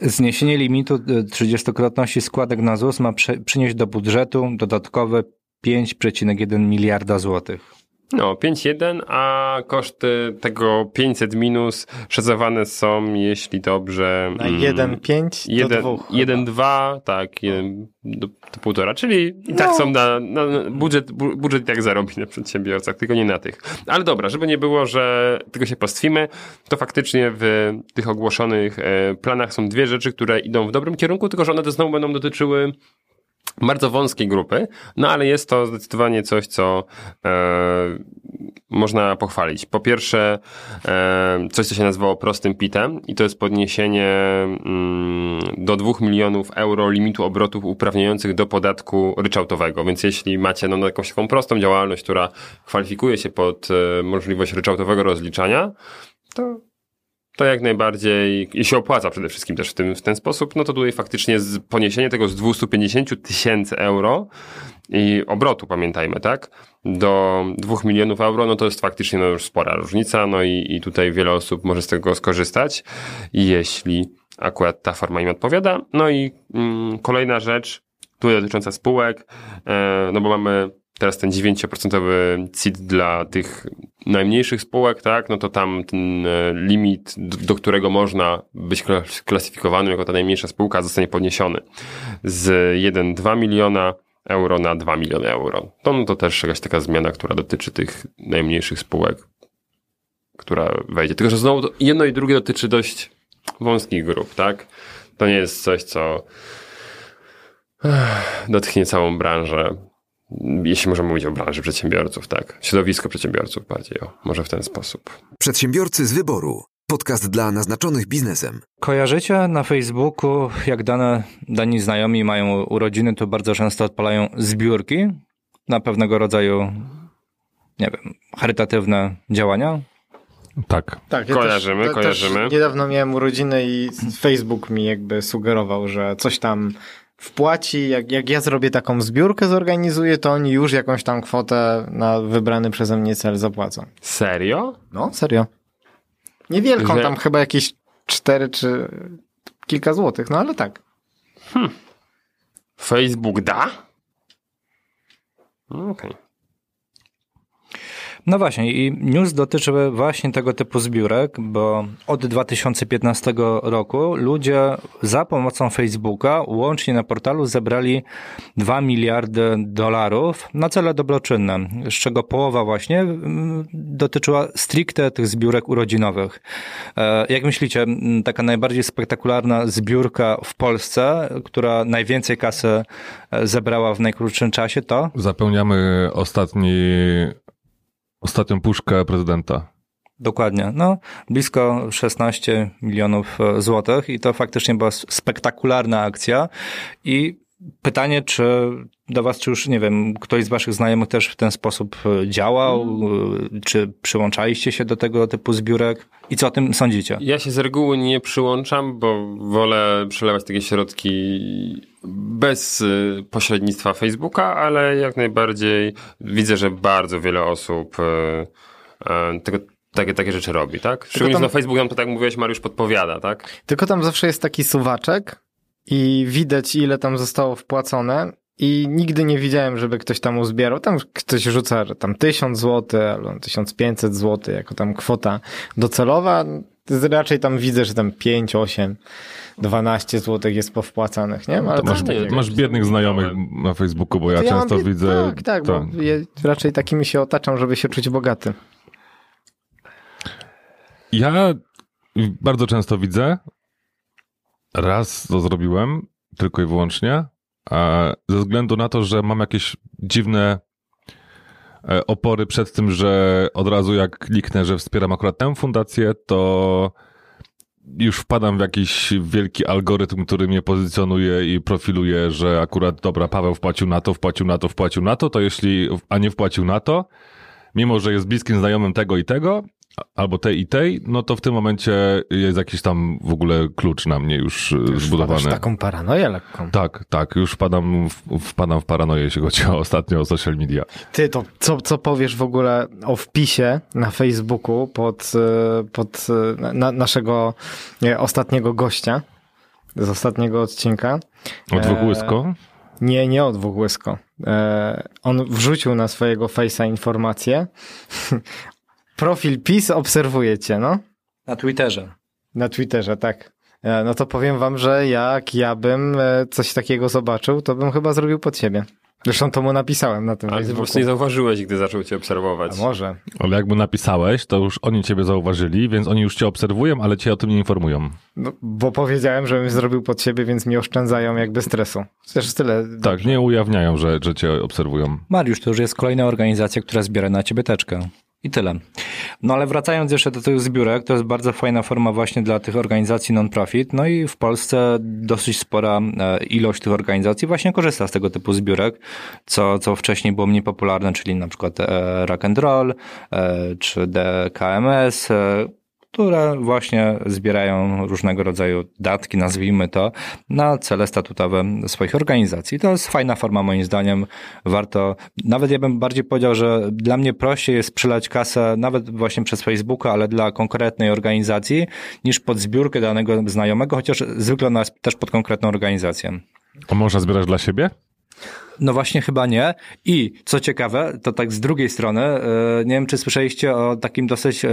[SPEAKER 4] Zniesienie limitu y, 30-krotności składek na ZUS ma przynieść do budżetu dodatkowe 5,1 miliarda złotych.
[SPEAKER 6] No, 5,1, a koszty tego 500 minus szacowane są, jeśli dobrze...
[SPEAKER 3] Na
[SPEAKER 6] mm,
[SPEAKER 3] 1,5 do
[SPEAKER 6] jeden-
[SPEAKER 3] 2.
[SPEAKER 6] 1,2, tak, jeden do, do półtora, czyli i tak są na, na budżet, bu- budżet i tak zarobi na przedsiębiorcach, tylko nie na tych. Ale dobra, żeby nie było, że tylko się pastwimy, to faktycznie w tych ogłoszonych e, planach są dwie rzeczy, które idą w dobrym kierunku, tylko że one to znowu będą dotyczyły bardzo wąskiej grupy, no ale jest to zdecydowanie coś, co e, można pochwalić. Po pierwsze, e, coś, co się nazywało prostym PIT-em i to jest podniesienie mm, do 2 milionów euro limitu obrotów uprawniających do podatku ryczałtowego. Więc jeśli macie no, jakąś taką prostą działalność, która kwalifikuje się pod e, możliwość ryczałtowego rozliczania, to to jak najbardziej i się opłaca przede wszystkim też w, tym, w ten sposób, no to tutaj faktycznie z poniesienie tego z 250 tysięcy euro i obrotu, pamiętajmy, tak, do 2 milionów euro, no to jest faktycznie no już spora różnica, no i, i tutaj wiele osób może z tego skorzystać, jeśli akurat ta forma im odpowiada. No i mm, kolejna rzecz, tutaj dotycząca spółek, e, no bo mamy teraz ten 9% CIT dla tych najmniejszych spółek, tak, no to tam ten e, limit, do, którego można być klas- klasyfikowanym jako ta najmniejsza spółka, zostanie podniesiony z 1,2 miliona euro na 2 miliony euro. To, no to też jakaś taka zmiana, która dotyczy tych najmniejszych spółek, która wejdzie. Tylko, że znowu jedno i drugie dotyczy dość wąskich grup, tak? To nie jest coś, co dotknie całą branżę. Jeśli możemy mówić o branży przedsiębiorców, tak. Środowisko przedsiębiorców bardziej, o, może w ten sposób.
[SPEAKER 2] Przedsiębiorcy z wyboru. Podcast dla naznaczonych biznesem.
[SPEAKER 4] Kojarzycie na Facebooku, jak dane, dani znajomi mają urodziny, to bardzo często odpalają zbiórki na pewnego rodzaju, nie wiem, charytatywne działania?
[SPEAKER 5] Tak.
[SPEAKER 6] tak ja kojarzymy, też, kojarzymy.
[SPEAKER 3] Też niedawno miałem urodziny i Facebook mi jakby sugerował, że coś tam wpłaci, jak, jak ja zrobię taką zbiórkę, zorganizuję, to oni już jakąś tam kwotę na wybrany przeze mnie cel zapłacą.
[SPEAKER 6] Serio?
[SPEAKER 3] No, serio. Niewielką, że... tam chyba jakieś cztery czy kilka złotych, no ale tak. Hmm.
[SPEAKER 6] Facebook da? Okej. Okay.
[SPEAKER 4] No właśnie, i news dotyczy właśnie tego typu zbiórek, bo od 2015 roku ludzie za pomocą Facebooka łącznie na portalu zebrali 2 miliardy dolarów na cele dobroczynne, z czego połowa właśnie mm, dotyczyła stricte tych zbiórek urodzinowych. E, jak myślicie, taka najbardziej spektakularna zbiórka w Polsce, która najwięcej kasy e, zebrała w najkrótszym czasie, to?
[SPEAKER 5] Zapełniamy ostatni ostatnią puszkę prezydenta.
[SPEAKER 4] Dokładnie. No, blisko 16 milionów e, złotych i to faktycznie była spektakularna akcja i pytanie, czy do was, czy już, nie wiem, ktoś z waszych znajomych też w ten sposób e, działał, mm. czy przyłączaliście się do tego typu zbiórek i co o tym sądzicie?
[SPEAKER 6] Ja się z reguły nie przyłączam, bo wolę przelewać takie środki bez pośrednictwa Facebooka, ale jak najbardziej widzę, że bardzo wiele osób tego takie, takie rzeczy robi, tak? Szczególnie tam, na Facebooku nam to, tak mówiłeś, Mariusz podpowiada, tak?
[SPEAKER 3] Tylko tam zawsze jest taki suwaczek, i widać ile tam zostało wpłacone i nigdy nie widziałem, żeby ktoś tam uzbierał. Tam ktoś rzuca tam 1000 zł albo 1500 zł jako tam kwota docelowa. Raczej tam widzę, że tam 5, 8, 12 zł jest powpłacanych, nie?
[SPEAKER 5] Ale masz, masz biednych znajomych na Facebooku, bo ja, ja często widzę...
[SPEAKER 3] Tak, tak, to... bo ja raczej takimi się otaczam, żeby się czuć bogaty.
[SPEAKER 5] Ja bardzo często widzę, Raz to zrobiłem, tylko i wyłącznie, ze względu na to, że mam jakieś dziwne opory przed tym, że od razu jak kliknę, że wspieram akurat tę fundację, to już wpadam w jakiś wielki algorytm, który mnie pozycjonuje i profiluje, że akurat dobra, Paweł wpłacił na to, wpłacił na to, wpłacił na to, to jeśli, a nie wpłacił na to, mimo że jest bliskim znajomym tego i tego, albo tej i tej, no to w tym momencie jest jakiś tam w ogóle klucz na mnie już, e, już zbudowany. Już
[SPEAKER 3] taką paranoję lekką.
[SPEAKER 5] Tak, tak, już wpadam, wpadam w paranoję, jeśli chodzi o ostatnio o social media.
[SPEAKER 3] Ty, to co, co powiesz w ogóle o wpisie na Facebooku pod, e, pod e, na, naszego ostatniego gościa z ostatniego odcinka?
[SPEAKER 5] O dwóch łysko?
[SPEAKER 3] Nie, nie o dwóch łysko. on wrzucił na swojego face'a informację Profil PiS obserwujecie, no?
[SPEAKER 4] Na Twitterze.
[SPEAKER 3] Na Twitterze, tak. E, no to powiem wam, że jak ja bym e, coś takiego zobaczył, to bym chyba zrobił pod siebie. Zresztą to mu napisałem na tym
[SPEAKER 6] Ale Facebooku. właśnie nie zauważyłeś, gdy zaczął cię obserwować.
[SPEAKER 3] A może.
[SPEAKER 5] Ale jak mu napisałeś, to już oni ciebie zauważyli, więc oni już cię obserwują, ale cię o tym nie informują.
[SPEAKER 3] No, bo powiedziałem, że bym zrobił pod siebie, więc mi oszczędzają jakby stresu. Też tyle.
[SPEAKER 5] Tak, dobrze. nie ujawniają, że, że cię obserwują.
[SPEAKER 4] Mariusz, to już jest kolejna organizacja, która zbiera na ciebie teczkę. I tyle. No ale wracając jeszcze do tych zbiórek, to jest bardzo fajna forma właśnie dla tych organizacji non-profit. No i w Polsce dosyć spora e, ilość tych organizacji właśnie korzysta z tego typu zbiórek, co, co wcześniej było mniej popularne, czyli na przykład e, Rock and Roll e, czy DKMS, które właśnie zbierają różnego rodzaju datki, nazwijmy to, na cele statutowe swoich organizacji. To jest fajna forma moim zdaniem. Warto, nawet ja bym bardziej powiedział, że dla mnie prościej jest przelać kasę nawet właśnie przez Facebooka, ale dla konkretnej organizacji, niż pod zbiórkę danego znajomego, chociaż zwykle ona jest też pod konkretną organizację.
[SPEAKER 5] A można zbierać dla siebie?
[SPEAKER 4] No właśnie chyba nie. I co ciekawe, to tak z drugiej strony, e, nie wiem czy słyszeliście o takim dosyć, e,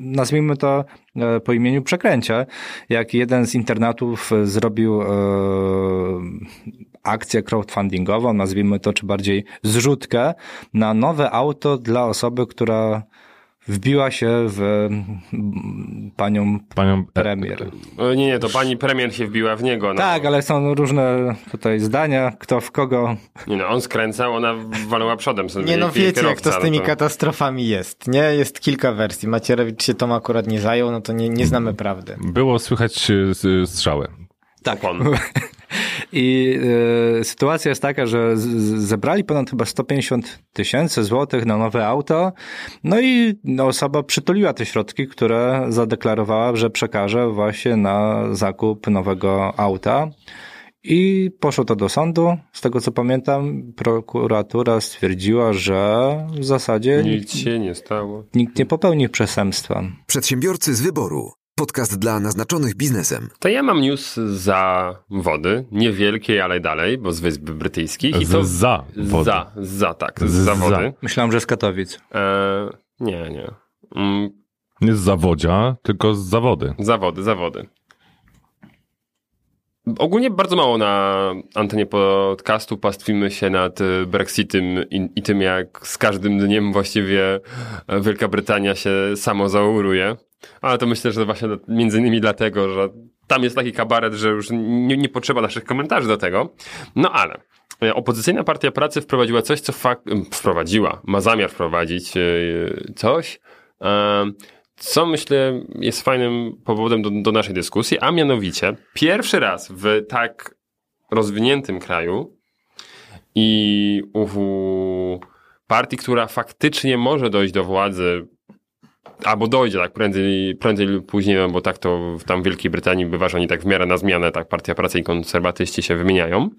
[SPEAKER 4] nazwijmy to e, po imieniu przekręcie, jak jeden z internatów zrobił akcję crowdfundingową, nazwijmy to, czy bardziej zrzutkę na nowe auto dla osoby, która wbiła się w panią, panią premier.
[SPEAKER 6] Nie, nie, to pani premier się wbiła w niego. No.
[SPEAKER 4] Tak, ale są różne tutaj zdania, kto w kogo.
[SPEAKER 6] Nie no, on skręcał, ona walała przodem. Sobie
[SPEAKER 3] nie no, wiecie jak to z tymi no to... katastrofami jest, nie? Jest kilka wersji. Macierewicz się tą akurat nie zajął, no to nie, nie znamy prawdy.
[SPEAKER 5] Było słychać strzały.
[SPEAKER 4] Tak. I y, sytuacja jest taka, że z, zebrali ponad chyba 150 tysięcy złotych na nowe auto, no i osoba przytuliła te środki, które zadeklarowała, że przekaże właśnie na zakup nowego auta. I poszło to do sądu. Z tego co pamiętam, prokuratura stwierdziła, że w zasadzie
[SPEAKER 6] nic się nie stało.
[SPEAKER 4] Nikt nie popełnił przestępstwa.
[SPEAKER 2] Przedsiębiorcy z wyboru. Podcast dla naznaczonych biznesem.
[SPEAKER 6] To ja mam news za wody, niewielkiej, ale dalej, bo z Wysp Brytyjskich.
[SPEAKER 5] I to za wody.
[SPEAKER 6] Za, za tak, z za wody.
[SPEAKER 4] Myślałem, że z Katowic. E,
[SPEAKER 6] nie, nie. Mm.
[SPEAKER 5] Nie z zawodzia, tylko z zawody.
[SPEAKER 6] Zawody, zawody. Ogólnie bardzo mało na antenie podcastu pastwimy się nad Brexitem i, i, tym, jak z każdym dniem właściwie Wielka Brytania się samo zauruje. Ale to myślę, że właśnie między innymi dlatego, że tam jest taki kabaret, że już nie, nie potrzeba naszych komentarzy do tego. No ale e, opozycyjna partia pracy wprowadziła coś, co fakt, wprowadziła, ma zamiar wprowadzić e, coś, e, co myślę jest fajnym powodem do, do naszej dyskusji, a mianowicie pierwszy raz w tak rozwiniętym kraju i u partii, która faktycznie może dojść do władzy albo dojdzie tak prędzej, prędzej lub później, no bo tak to tam w Wielkiej Brytanii bywa, że oni tak w miarę na zmianę, tak Partia Pracy i konserwatyści się wymieniają.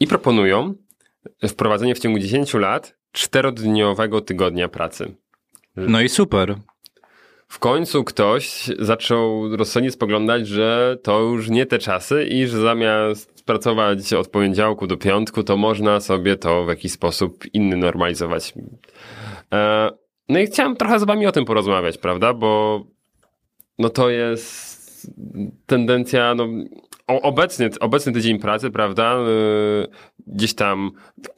[SPEAKER 6] I proponują wprowadzenie w ciągu 10 lat czterodniowego tygodnia pracy.
[SPEAKER 4] No i super.
[SPEAKER 6] W końcu ktoś zaczął rozsądnie spoglądać, że to już nie te czasy i że zamiast pracować od poniedziałku do piątku, to można sobie to w jakiś sposób inny normalizować. E, no i chciałem trochę z wami o tym porozmawiać, prawda? Bo no to jest tendencja, no obecny, obecny tydzień pracy, prawda? Y, gdzieś tam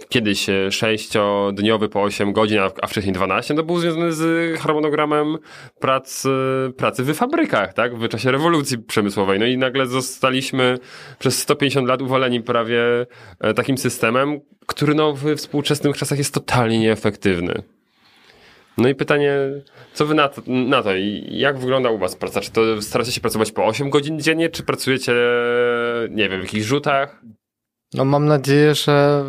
[SPEAKER 6] kiedyś sześciodniowy po 8 godzin, a wcześniej 12, to był związany z harmonogramem pracy, pracy w fabrykach, tak? W czasie rewolucji przemysłowej. No i nagle zostaliśmy przez 150 lat uwaleni prawie takim systemem, który no w współczesnych czasach jest totalnie nieefektywny. No i pytanie, co wy na to, na to i jak wygląda u was praca? Czy to staracie się pracować po 8 godzin dziennie, czy pracujecie, nie wiem, w jakichś rzutach?
[SPEAKER 3] No mam nadzieję, że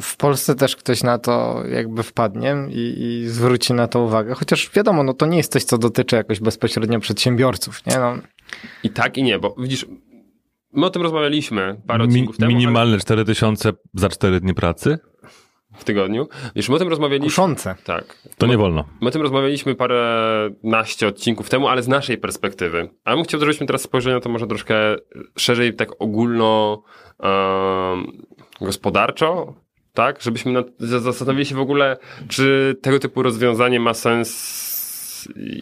[SPEAKER 3] w Polsce też ktoś na to jakby wpadnie i, i, zwróci na to uwagę. Chociaż wiadomo, no to nie jest coś, co dotyczy jakoś bezpośrednio przedsiębiorców, nie? No.
[SPEAKER 6] I tak i nie, bo widzisz, my o tym rozmawialiśmy parę odcinków Mi, temu.
[SPEAKER 5] Minimalne ale... 4000 za 4 dni pracy?
[SPEAKER 6] W tygodniu. Już my o tym rozmawialiśmy.
[SPEAKER 3] Kuszące.
[SPEAKER 6] Tak.
[SPEAKER 5] To nie wolno.
[SPEAKER 6] My o tym rozmawialiśmy parę naście odcinków temu, ale z naszej perspektywy. A ja bym chciał, żebyśmy teraz spojrzeli na to może troszkę szerzej, tak ogólno gospodarczo, tak? Żebyśmy nad, zastanowili się w ogóle, czy tego typu rozwiązanie ma sens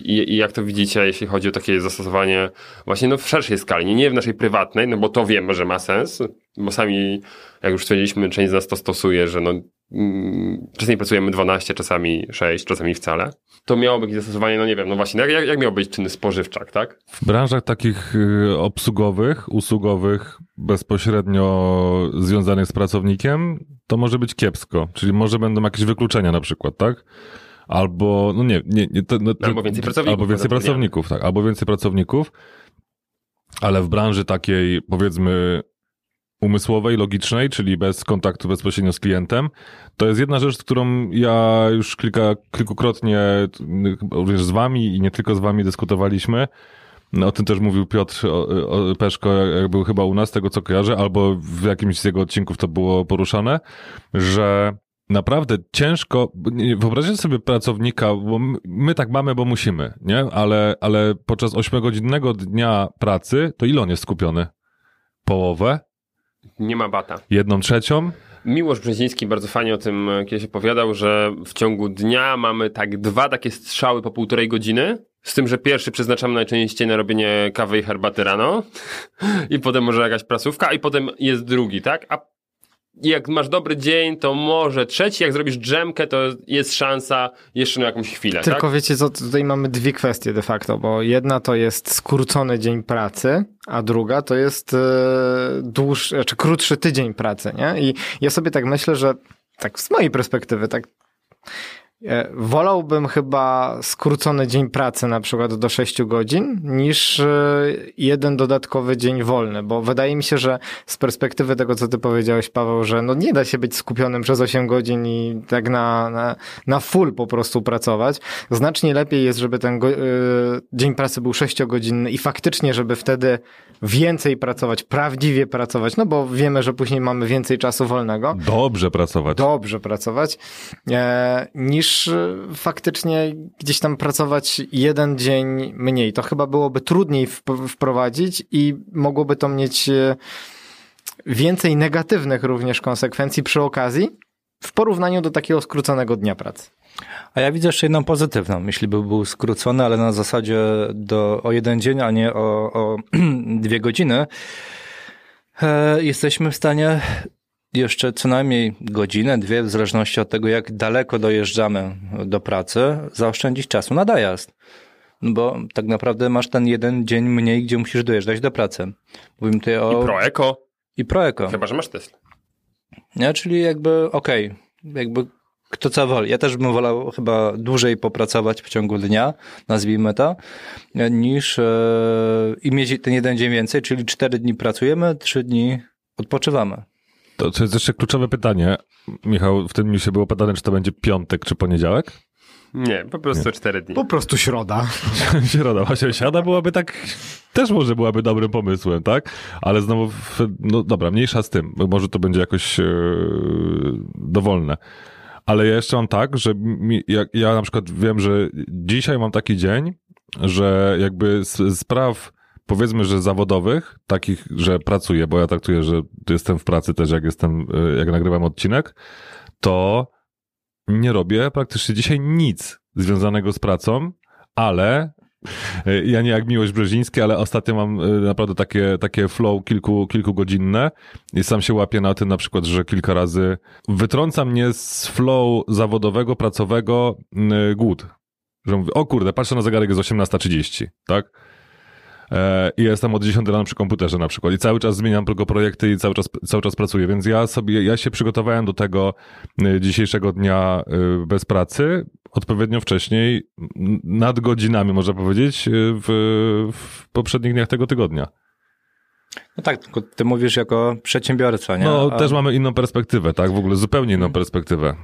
[SPEAKER 6] i, i, jak to widzicie, jeśli chodzi o takie zastosowanie właśnie no, w szerszej skali, nie, w naszej prywatnej, no bo to wiemy, że ma sens, bo sami, jak już stwierdziliśmy, część z nas to stosuje, że no, czasami pracujemy 12, czasami 6, czasami wcale. To miałoby jakieś zastosowanie, no nie wiem, no właśnie, jak, jak, jak miał być czynny spożywczak, tak?
[SPEAKER 5] W branżach takich y, obsługowych, usługowych, bezpośrednio związanych z pracownikiem, to może być kiepsko, czyli może będą jakieś wykluczenia na przykład, tak? Albo, no nie, nie, nie to, no,
[SPEAKER 6] albo więcej pracowników.
[SPEAKER 5] Albo więcej pracowników, tak, albo więcej pracowników, ale w branży takiej, powiedzmy, umysłowej, logicznej, czyli bez kontaktu bezpośrednio z klientem. To jest jedna rzecz, którą ja już kilka, kilkukrotnie również z wami i nie tylko z wami dyskutowaliśmy. No, o tym też mówił Piotr o, o Peszko, jak był chyba u nas, tego co kojarzę, albo w jakimś z jego odcinków to było poruszane, że naprawdę ciężko, wyobraźcie sobie pracownika, bo my tak mamy, bo musimy, nie? Ale, ale podczas ośmiogodzinnego dnia pracy, to ile on jest skupiony? Połowę?
[SPEAKER 6] Nie ma bata.
[SPEAKER 5] Jedną trzecią?
[SPEAKER 6] Miłosz Brzeziński bardzo fajnie o tym kiedyś opowiadał, że w ciągu dnia mamy tak dwa takie strzały po półtorej godziny, z tym, że pierwszy przeznaczamy najczęściej na robienie kawy i herbaty rano i potem może jakaś prasówka i potem jest drugi, tak? A jak masz dobry dzień, to może trzeci, jak zrobisz drzemkę, to jest szansa jeszcze na jakąś chwilę.
[SPEAKER 3] Tylko
[SPEAKER 6] tak?
[SPEAKER 3] wiecie co, tutaj mamy dwie kwestie de facto, bo jedna to jest skrócony dzień pracy, a druga to jest e, dłuższy, czy krótszy tydzień pracy, nie? I ja sobie tak myślę, że tak z mojej perspektywy, tak wolałbym chyba skrócony dzień pracy na przykład do 6 godzin niż e, jeden dodatkowy dzień wolny, bo wydaje mi się, że z perspektywy tego, co ty powiedziałeś, Paweł, że no nie da się być skupionym przez 8 godzin i tak na, na, na full po prostu pracować. Znacznie lepiej jest, żeby ten go, y, dzień pracy był 6-godzinny i faktycznie, żeby wtedy więcej pracować, prawdziwie pracować, no bo wiemy, że później mamy więcej czasu wolnego.
[SPEAKER 5] Dobrze pracować.
[SPEAKER 3] Dobrze pracować, e, niż e, faktycznie gdzieś tam pracować jeden dzień mniej. To chyba byłoby trudniej wprowadzić i mogłoby to mieć e, więcej negatywnych również konsekwencji przy okazji w porównaniu do takiego skróconego dnia pracy.
[SPEAKER 4] A ja widzę jeszcze jedną pozytywną, jeśli by był skrócony, ale na zasadzie do, o jeden dzień, a nie o, o dwie godziny. E, jesteśmy w stanie jeszcze co najmniej godzinę, dwie, w zależności od tego, jak daleko dojeżdżamy do pracy, zaoszczędzić czasu na dojazd. No bo tak naprawdę masz ten jeden dzień mniej, gdzie musisz dojeżdżać do pracy. Mówimy tutaj o...
[SPEAKER 6] I proeko.
[SPEAKER 4] I proeko.
[SPEAKER 6] Chyba, że masz Tesla.
[SPEAKER 4] Nie, czyli jakby okej, okay, jakby kto co woli. Ja też bym wolał chyba dłużej popracować w ciągu dnia, nazwijmy to, niż e, i mieć ten jeden dzień więcej, czyli cztery dni pracujemy, trzy dni odpoczywamy.
[SPEAKER 5] To, to jest jeszcze kluczowe pytanie. Michał, w tym mi się było pytane, czy to będzie piątek, czy poniedziałek?
[SPEAKER 6] Nie, po prostu nie. cztery dni.
[SPEAKER 3] Po prostu środa.
[SPEAKER 5] środa. Właśnie środa byłaby tak, też może byłaby dobrym pomysłem, tak? Ale znowu, no dobra, mniejsza z tym. Może to będzie jakoś yy, dowolne. Ale ja jeszcze mam tak, że mi, ja, ja na przykład wiem, że dzisiaj mam taki dzień, że jakby z spraw powiedzmy, że zawodowych, takich, że pracuję, bo ja traktuję, że jestem w pracy też, jak jestem, e, jak nagrywam odcinek, to nie robię praktycznie dzisiaj nic związanego z pracą, ale e, ja nie jak Miłość Brzeziński, ale ostatnio mam e, naprawdę takie, takie flow kilku, kilkugodzinne i sam się łapię na tym na przykład, że kilka razy wytrąca mnie z flow zawodowego, pracowego głód. Że mówię, o kurde, patrzę na zegarek, jest 18.30, tak? E, i jestem od 10 rano przy komputerze na przykład i cały czas zmieniam tylko projekty i cały czas, cały czas pracuję, więc ja sobie, ja się przygotowałem do tego e, dzisiejszego dnia e, bez pracy odpowiednio wcześniej, nad godzinami można powiedzieć, w, w poprzednich dniach tego tygodnia.
[SPEAKER 4] No tak, tylko ty mówisz jako przedsiębiorca, nie?
[SPEAKER 5] No, A... też mamy inną perspektywę, tak? W ogóle zupełnie inną perspektywę.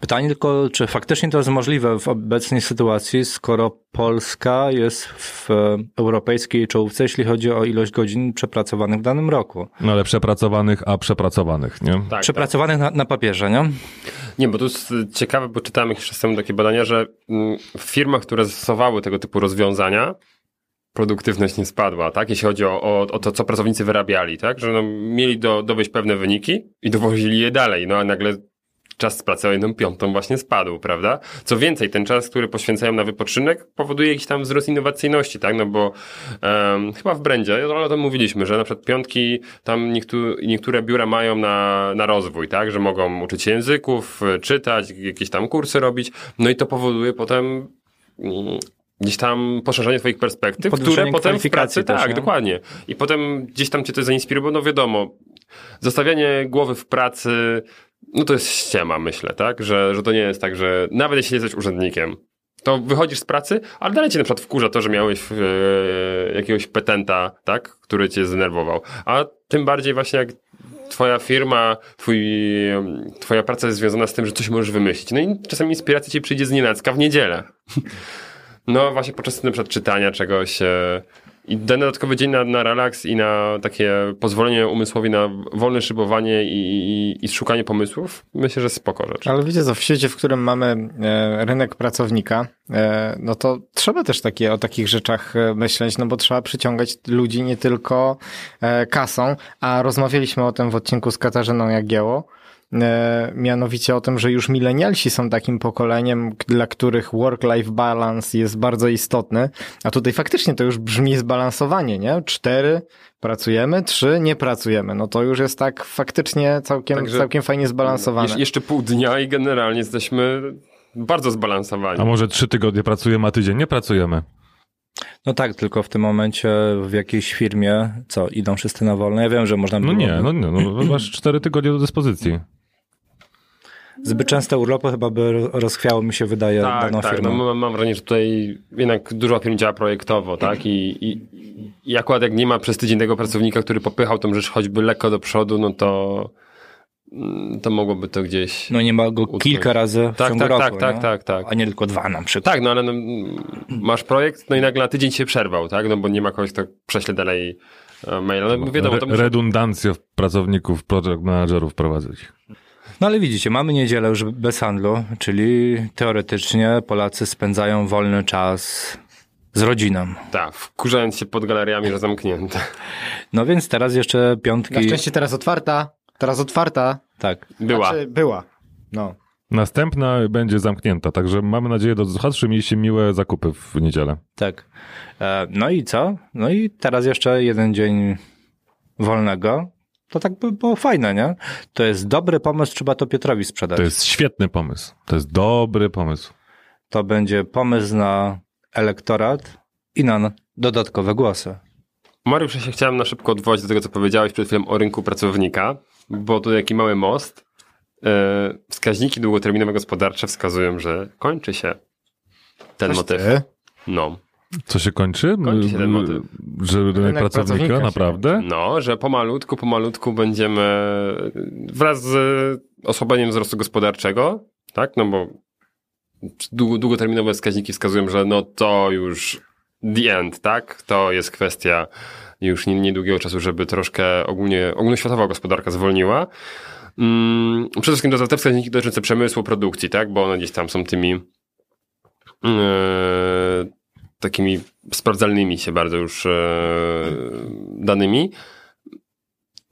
[SPEAKER 4] Pytanie tylko, czy faktycznie to jest możliwe w obecnej sytuacji, skoro Polska jest w europejskiej czołówce, jeśli chodzi o ilość godzin przepracowanych w danym roku.
[SPEAKER 5] No ale przepracowanych, a przepracowanych, nie?
[SPEAKER 4] Tak, przepracowanych tak. Na, na papierze, nie?
[SPEAKER 6] Nie, bo to jest ciekawe, bo czytałem jakiś czas temu takie badania, że mm, w firmach, które zastosowały tego typu rozwiązania, produktywność nie spadła, tak? Jeśli chodzi o, o, o to, co pracownicy wyrabiali, tak? Że no, mieli do, dowieść pewne wyniki i dowozili je dalej, no a nagle czas pracy o jedną piątą właśnie spadł, prawda? Co więcej, ten czas, który poświęcają na wypoczynek, powoduje jakiś tam wzrost innowacyjności, tak? No bo um, chyba w Brandzie, o tym mówiliśmy, że na przykład piątki tam niektóre, niektóre biura mają na, na rozwój, tak? Że mogą uczyć się języków, czytać, jakieś tam kursy robić, no i to powoduje potem mm, gdzieś tam poszerzenie twoich perspektyw, które potem w pracy, też, tak, nie? dokładnie. I potem gdzieś tam cię to zainspiruje, no wiadomo, zostawianie głowy w pracy, no to jest ściema, myślę, tak, że, że to nie jest tak, że nawet jeśli jesteś urzędnikiem, to wychodzisz z pracy, ale dalej cię na przykład wkurza to, że miałeś e, jakiegoś petenta, tak, który cię zdenerwował. A tym bardziej właśnie jak twoja firma, twój, twoja praca jest związana z tym, że coś możesz wymyślić. No i czasami inspiracja ci przyjdzie z nienacka w niedzielę. No właśnie podczas na przykład czytania czegoś e, i ten dodatkowy dzień na, na relaks i na takie pozwolenie umysłowi na wolne szybowanie i, i, i szukanie pomysłów, myślę, że spoko rzecz.
[SPEAKER 3] Ale wiecie co, w świecie, w którym mamy e, rynek pracownika, e, no to trzeba też takie, o takich rzeczach myśleć, no bo trzeba przyciągać ludzi nie tylko kasą, a rozmawialiśmy o tym w odcinku z Katarzyną Jagieło, e, mianowicie o tym, że już milenialsi są takim pokoleniem, dla których work-life balance jest bardzo istotny, a tutaj faktycznie to już brzmi zbalansowanie, nie? Cztery pracujemy, trzy nie pracujemy. No to już jest tak faktycznie całkiem, Także całkiem fajnie zbalansowane.
[SPEAKER 6] Jeszcze pół dnia i generalnie jesteśmy bardzo zbalansowani.
[SPEAKER 5] A może trzy tygodnie pracujemy, a tydzień nie pracujemy?
[SPEAKER 4] No tak, tylko w tym momencie w jakiejś firmie, co, idą wszyscy na wolne? Ja wiem, że można...
[SPEAKER 5] No nie, no nie, no, masz cztery tygodnie do dyspozycji.
[SPEAKER 4] Zbyt częste urlopy chyba by rozchwiało mi się wydaje tak, daną
[SPEAKER 6] tak,
[SPEAKER 4] firmę.
[SPEAKER 6] No, mam, mam wrażenie, że tutaj jednak dużo firm działa projektowo, tak? I, i, I akurat jak nie ma przez tydzień tego pracownika, który popychał tą rzecz choćby lekko do przodu, no to Mm, to mogłoby to gdzieś.
[SPEAKER 4] No nie ma go utknąć. kilka razy w
[SPEAKER 6] tak,
[SPEAKER 4] ciągu
[SPEAKER 6] tak,
[SPEAKER 4] roku.
[SPEAKER 6] Tak, tak, tak, tak.
[SPEAKER 4] A nie tylko dwa na przykład.
[SPEAKER 6] Tak, no ale no, masz projekt, no i nagle na tydzień się przerwał, tak? No bo nie ma kogoś, kto prześle dalej e, maila. No, wiadomo,
[SPEAKER 5] to Redundancję pracowników, project managerów prowadzić.
[SPEAKER 4] No ale widzicie, mamy niedzielę już bez handlu, czyli teoretycznie Polacy spędzają wolny czas z rodziną.
[SPEAKER 6] Tak, wkurzając się pod galeriami, że zamknięte.
[SPEAKER 4] No więc teraz jeszcze piątki...
[SPEAKER 3] Na szczęście teraz otwarta. Teraz otwarta.
[SPEAKER 4] Tak.
[SPEAKER 6] Była.
[SPEAKER 3] Znaczy, była. No.
[SPEAKER 5] Następna będzie zamknięta, także mamy nadzieję, że słuchaczy mieliście miłe zakupy w niedzielę.
[SPEAKER 4] Tak. E, no i co? No i teraz jeszcze jeden dzień wolnego. To tak by było fajne, nie? To jest dobry pomysł, trzeba to Piotrowi sprzedać.
[SPEAKER 5] To jest świetny pomysł. To jest dobry pomysł.
[SPEAKER 4] To będzie pomysł na elektorat i na dodatkowe głosy.
[SPEAKER 6] Mariusz, ja się chciałem na szybko odwołać do tego, co powiedziałeś przed chwilą o rynku pracownika bo tu jaki mały most. E, wskaźniki długoterminowe gospodarcze wskazują, że kończy się ten Coś motyw. Ty? No.
[SPEAKER 5] Co się kończy?
[SPEAKER 6] Kończy się ten motyw.
[SPEAKER 5] Że rynek, rynek pracownika, pracownika naprawdę?
[SPEAKER 6] No, że pomalutku, pomalutku będziemy wraz z osłabeniem wzrostu gospodarczego, tak, no bo długoterminowe wskaźniki wskazują, że no to już the end, tak? To jest kwestia już niedługiego czasu, żeby troszkę ogólnie, ogólnoświatowa gospodarka zwolniła. Mm, przede wszystkim to te wskaźniki dotyczące przemysłu, produkcji, tak? Bo one gdzieś tam są tymi yy, takimi sprawdzalnymi się bardzo już yy, danymi.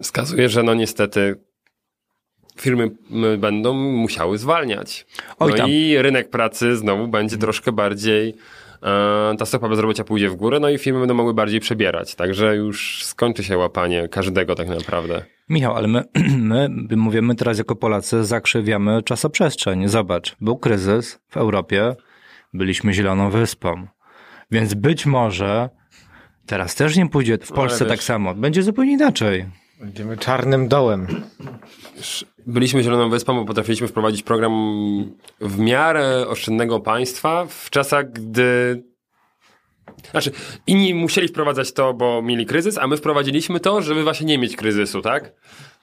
[SPEAKER 6] Wskazuje, że no niestety firmy będą musiały zwalniać. No i rynek pracy znowu będzie troszkę bardziej E, ta stopa bezrobocia pójdzie w górę, no i firmy będą mogły bardziej przebierać. Także już skończy się łapanie każdego tak naprawdę.
[SPEAKER 4] Michał, ale my, my mówimy teraz jako Polacy, zakrzywiamy czasoprzestrzeń. Zobacz, był kryzys w Europie, byliśmy zieloną wyspą. Więc być może teraz też nie pójdzie w Polsce tak samo. Będzie zupełnie inaczej.
[SPEAKER 3] Będziemy czarnym dołem.
[SPEAKER 6] Byliśmy Zieloną Wyspą, bo potrafiliśmy wprowadzić program w miarę oszczędnego państwa w czasach, gdy znaczy, inni musieli wprowadzać to, bo mieli kryzys, a my wprowadziliśmy to, żeby właśnie nie mieć kryzysu, tak?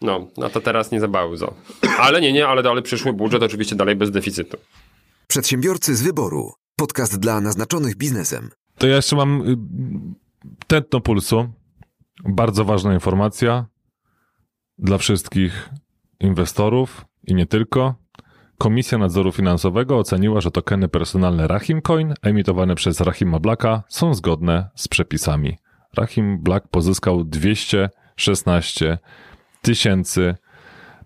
[SPEAKER 6] No, no to teraz nie za bardzo. Ale nie, nie, ale dalej przyszły budżet oczywiście dalej bez deficytu.
[SPEAKER 2] Przedsiębiorcy z wyboru. Podcast dla naznaczonych biznesem.
[SPEAKER 5] To ja jeszcze mam y, tętno pulsu. Bardzo ważna informacja dla wszystkich inwestorów i nie tylko. Komisja Nadzoru Finansowego oceniła, że tokeny personalne Rahim Coin emitowane przez Rahima Blacka są zgodne z przepisami. Rahim Black pozyskał 216 tysięcy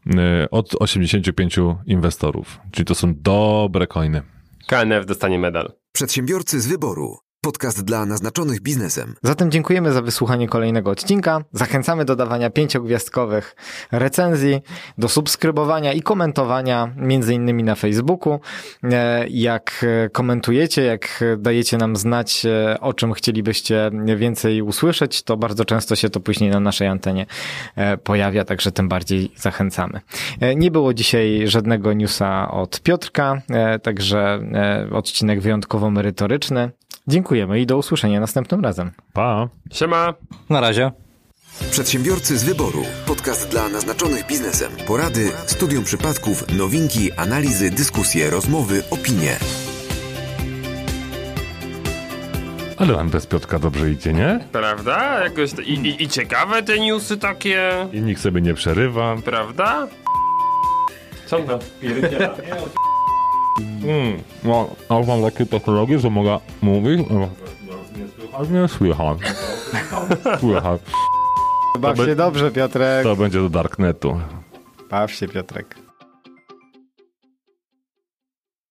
[SPEAKER 5] y, od 85 inwestorów, czyli to są dobre coiny.
[SPEAKER 6] KNF dostanie medal.
[SPEAKER 2] Przedsiębiorcy z wyboru. Podcast dla naznaczonych biznesem.
[SPEAKER 3] Zatem dziękujemy za wysłuchanie kolejnego odcinka. Zachęcamy do dawania pięciogwiazdkowych recenzji, do subskrybowania i komentowania, między innymi na Facebooku. E, jak komentujecie, jak dajecie nam znać, e, o czym chcielibyście więcej usłyszeć, to bardzo często się to później na naszej antenie e, pojawia, także tym bardziej zachęcamy. Nie było dzisiaj żadnego newsa od Piotrka, także odcinek wyjątkowo merytoryczny. Dziękujemy i do usłyszenia następnym razem.
[SPEAKER 5] Pa.
[SPEAKER 6] Siema.
[SPEAKER 4] Na razie.
[SPEAKER 2] Przedsiębiorcy z wyboru. Podcast dla naznaczonych biznesem. Porady, studium przypadków, nowinki, analizy, dyskusje, rozmowy, opinie.
[SPEAKER 5] Ale nam bez Piotrka dobrze idzie, nie?
[SPEAKER 6] Prawda? Jakoś to, i, i, I ciekawe te newsy takie.
[SPEAKER 5] I nikt sobie nie przerywa.
[SPEAKER 6] Prawda? Co to?
[SPEAKER 5] Mm, no, a mam takie technologie, że mogę mówić. Nie słychać. Słychać.
[SPEAKER 3] Baw się dobrze, Piotrek.
[SPEAKER 5] To będzie do Darknetu.
[SPEAKER 3] Baw się, Piotrek.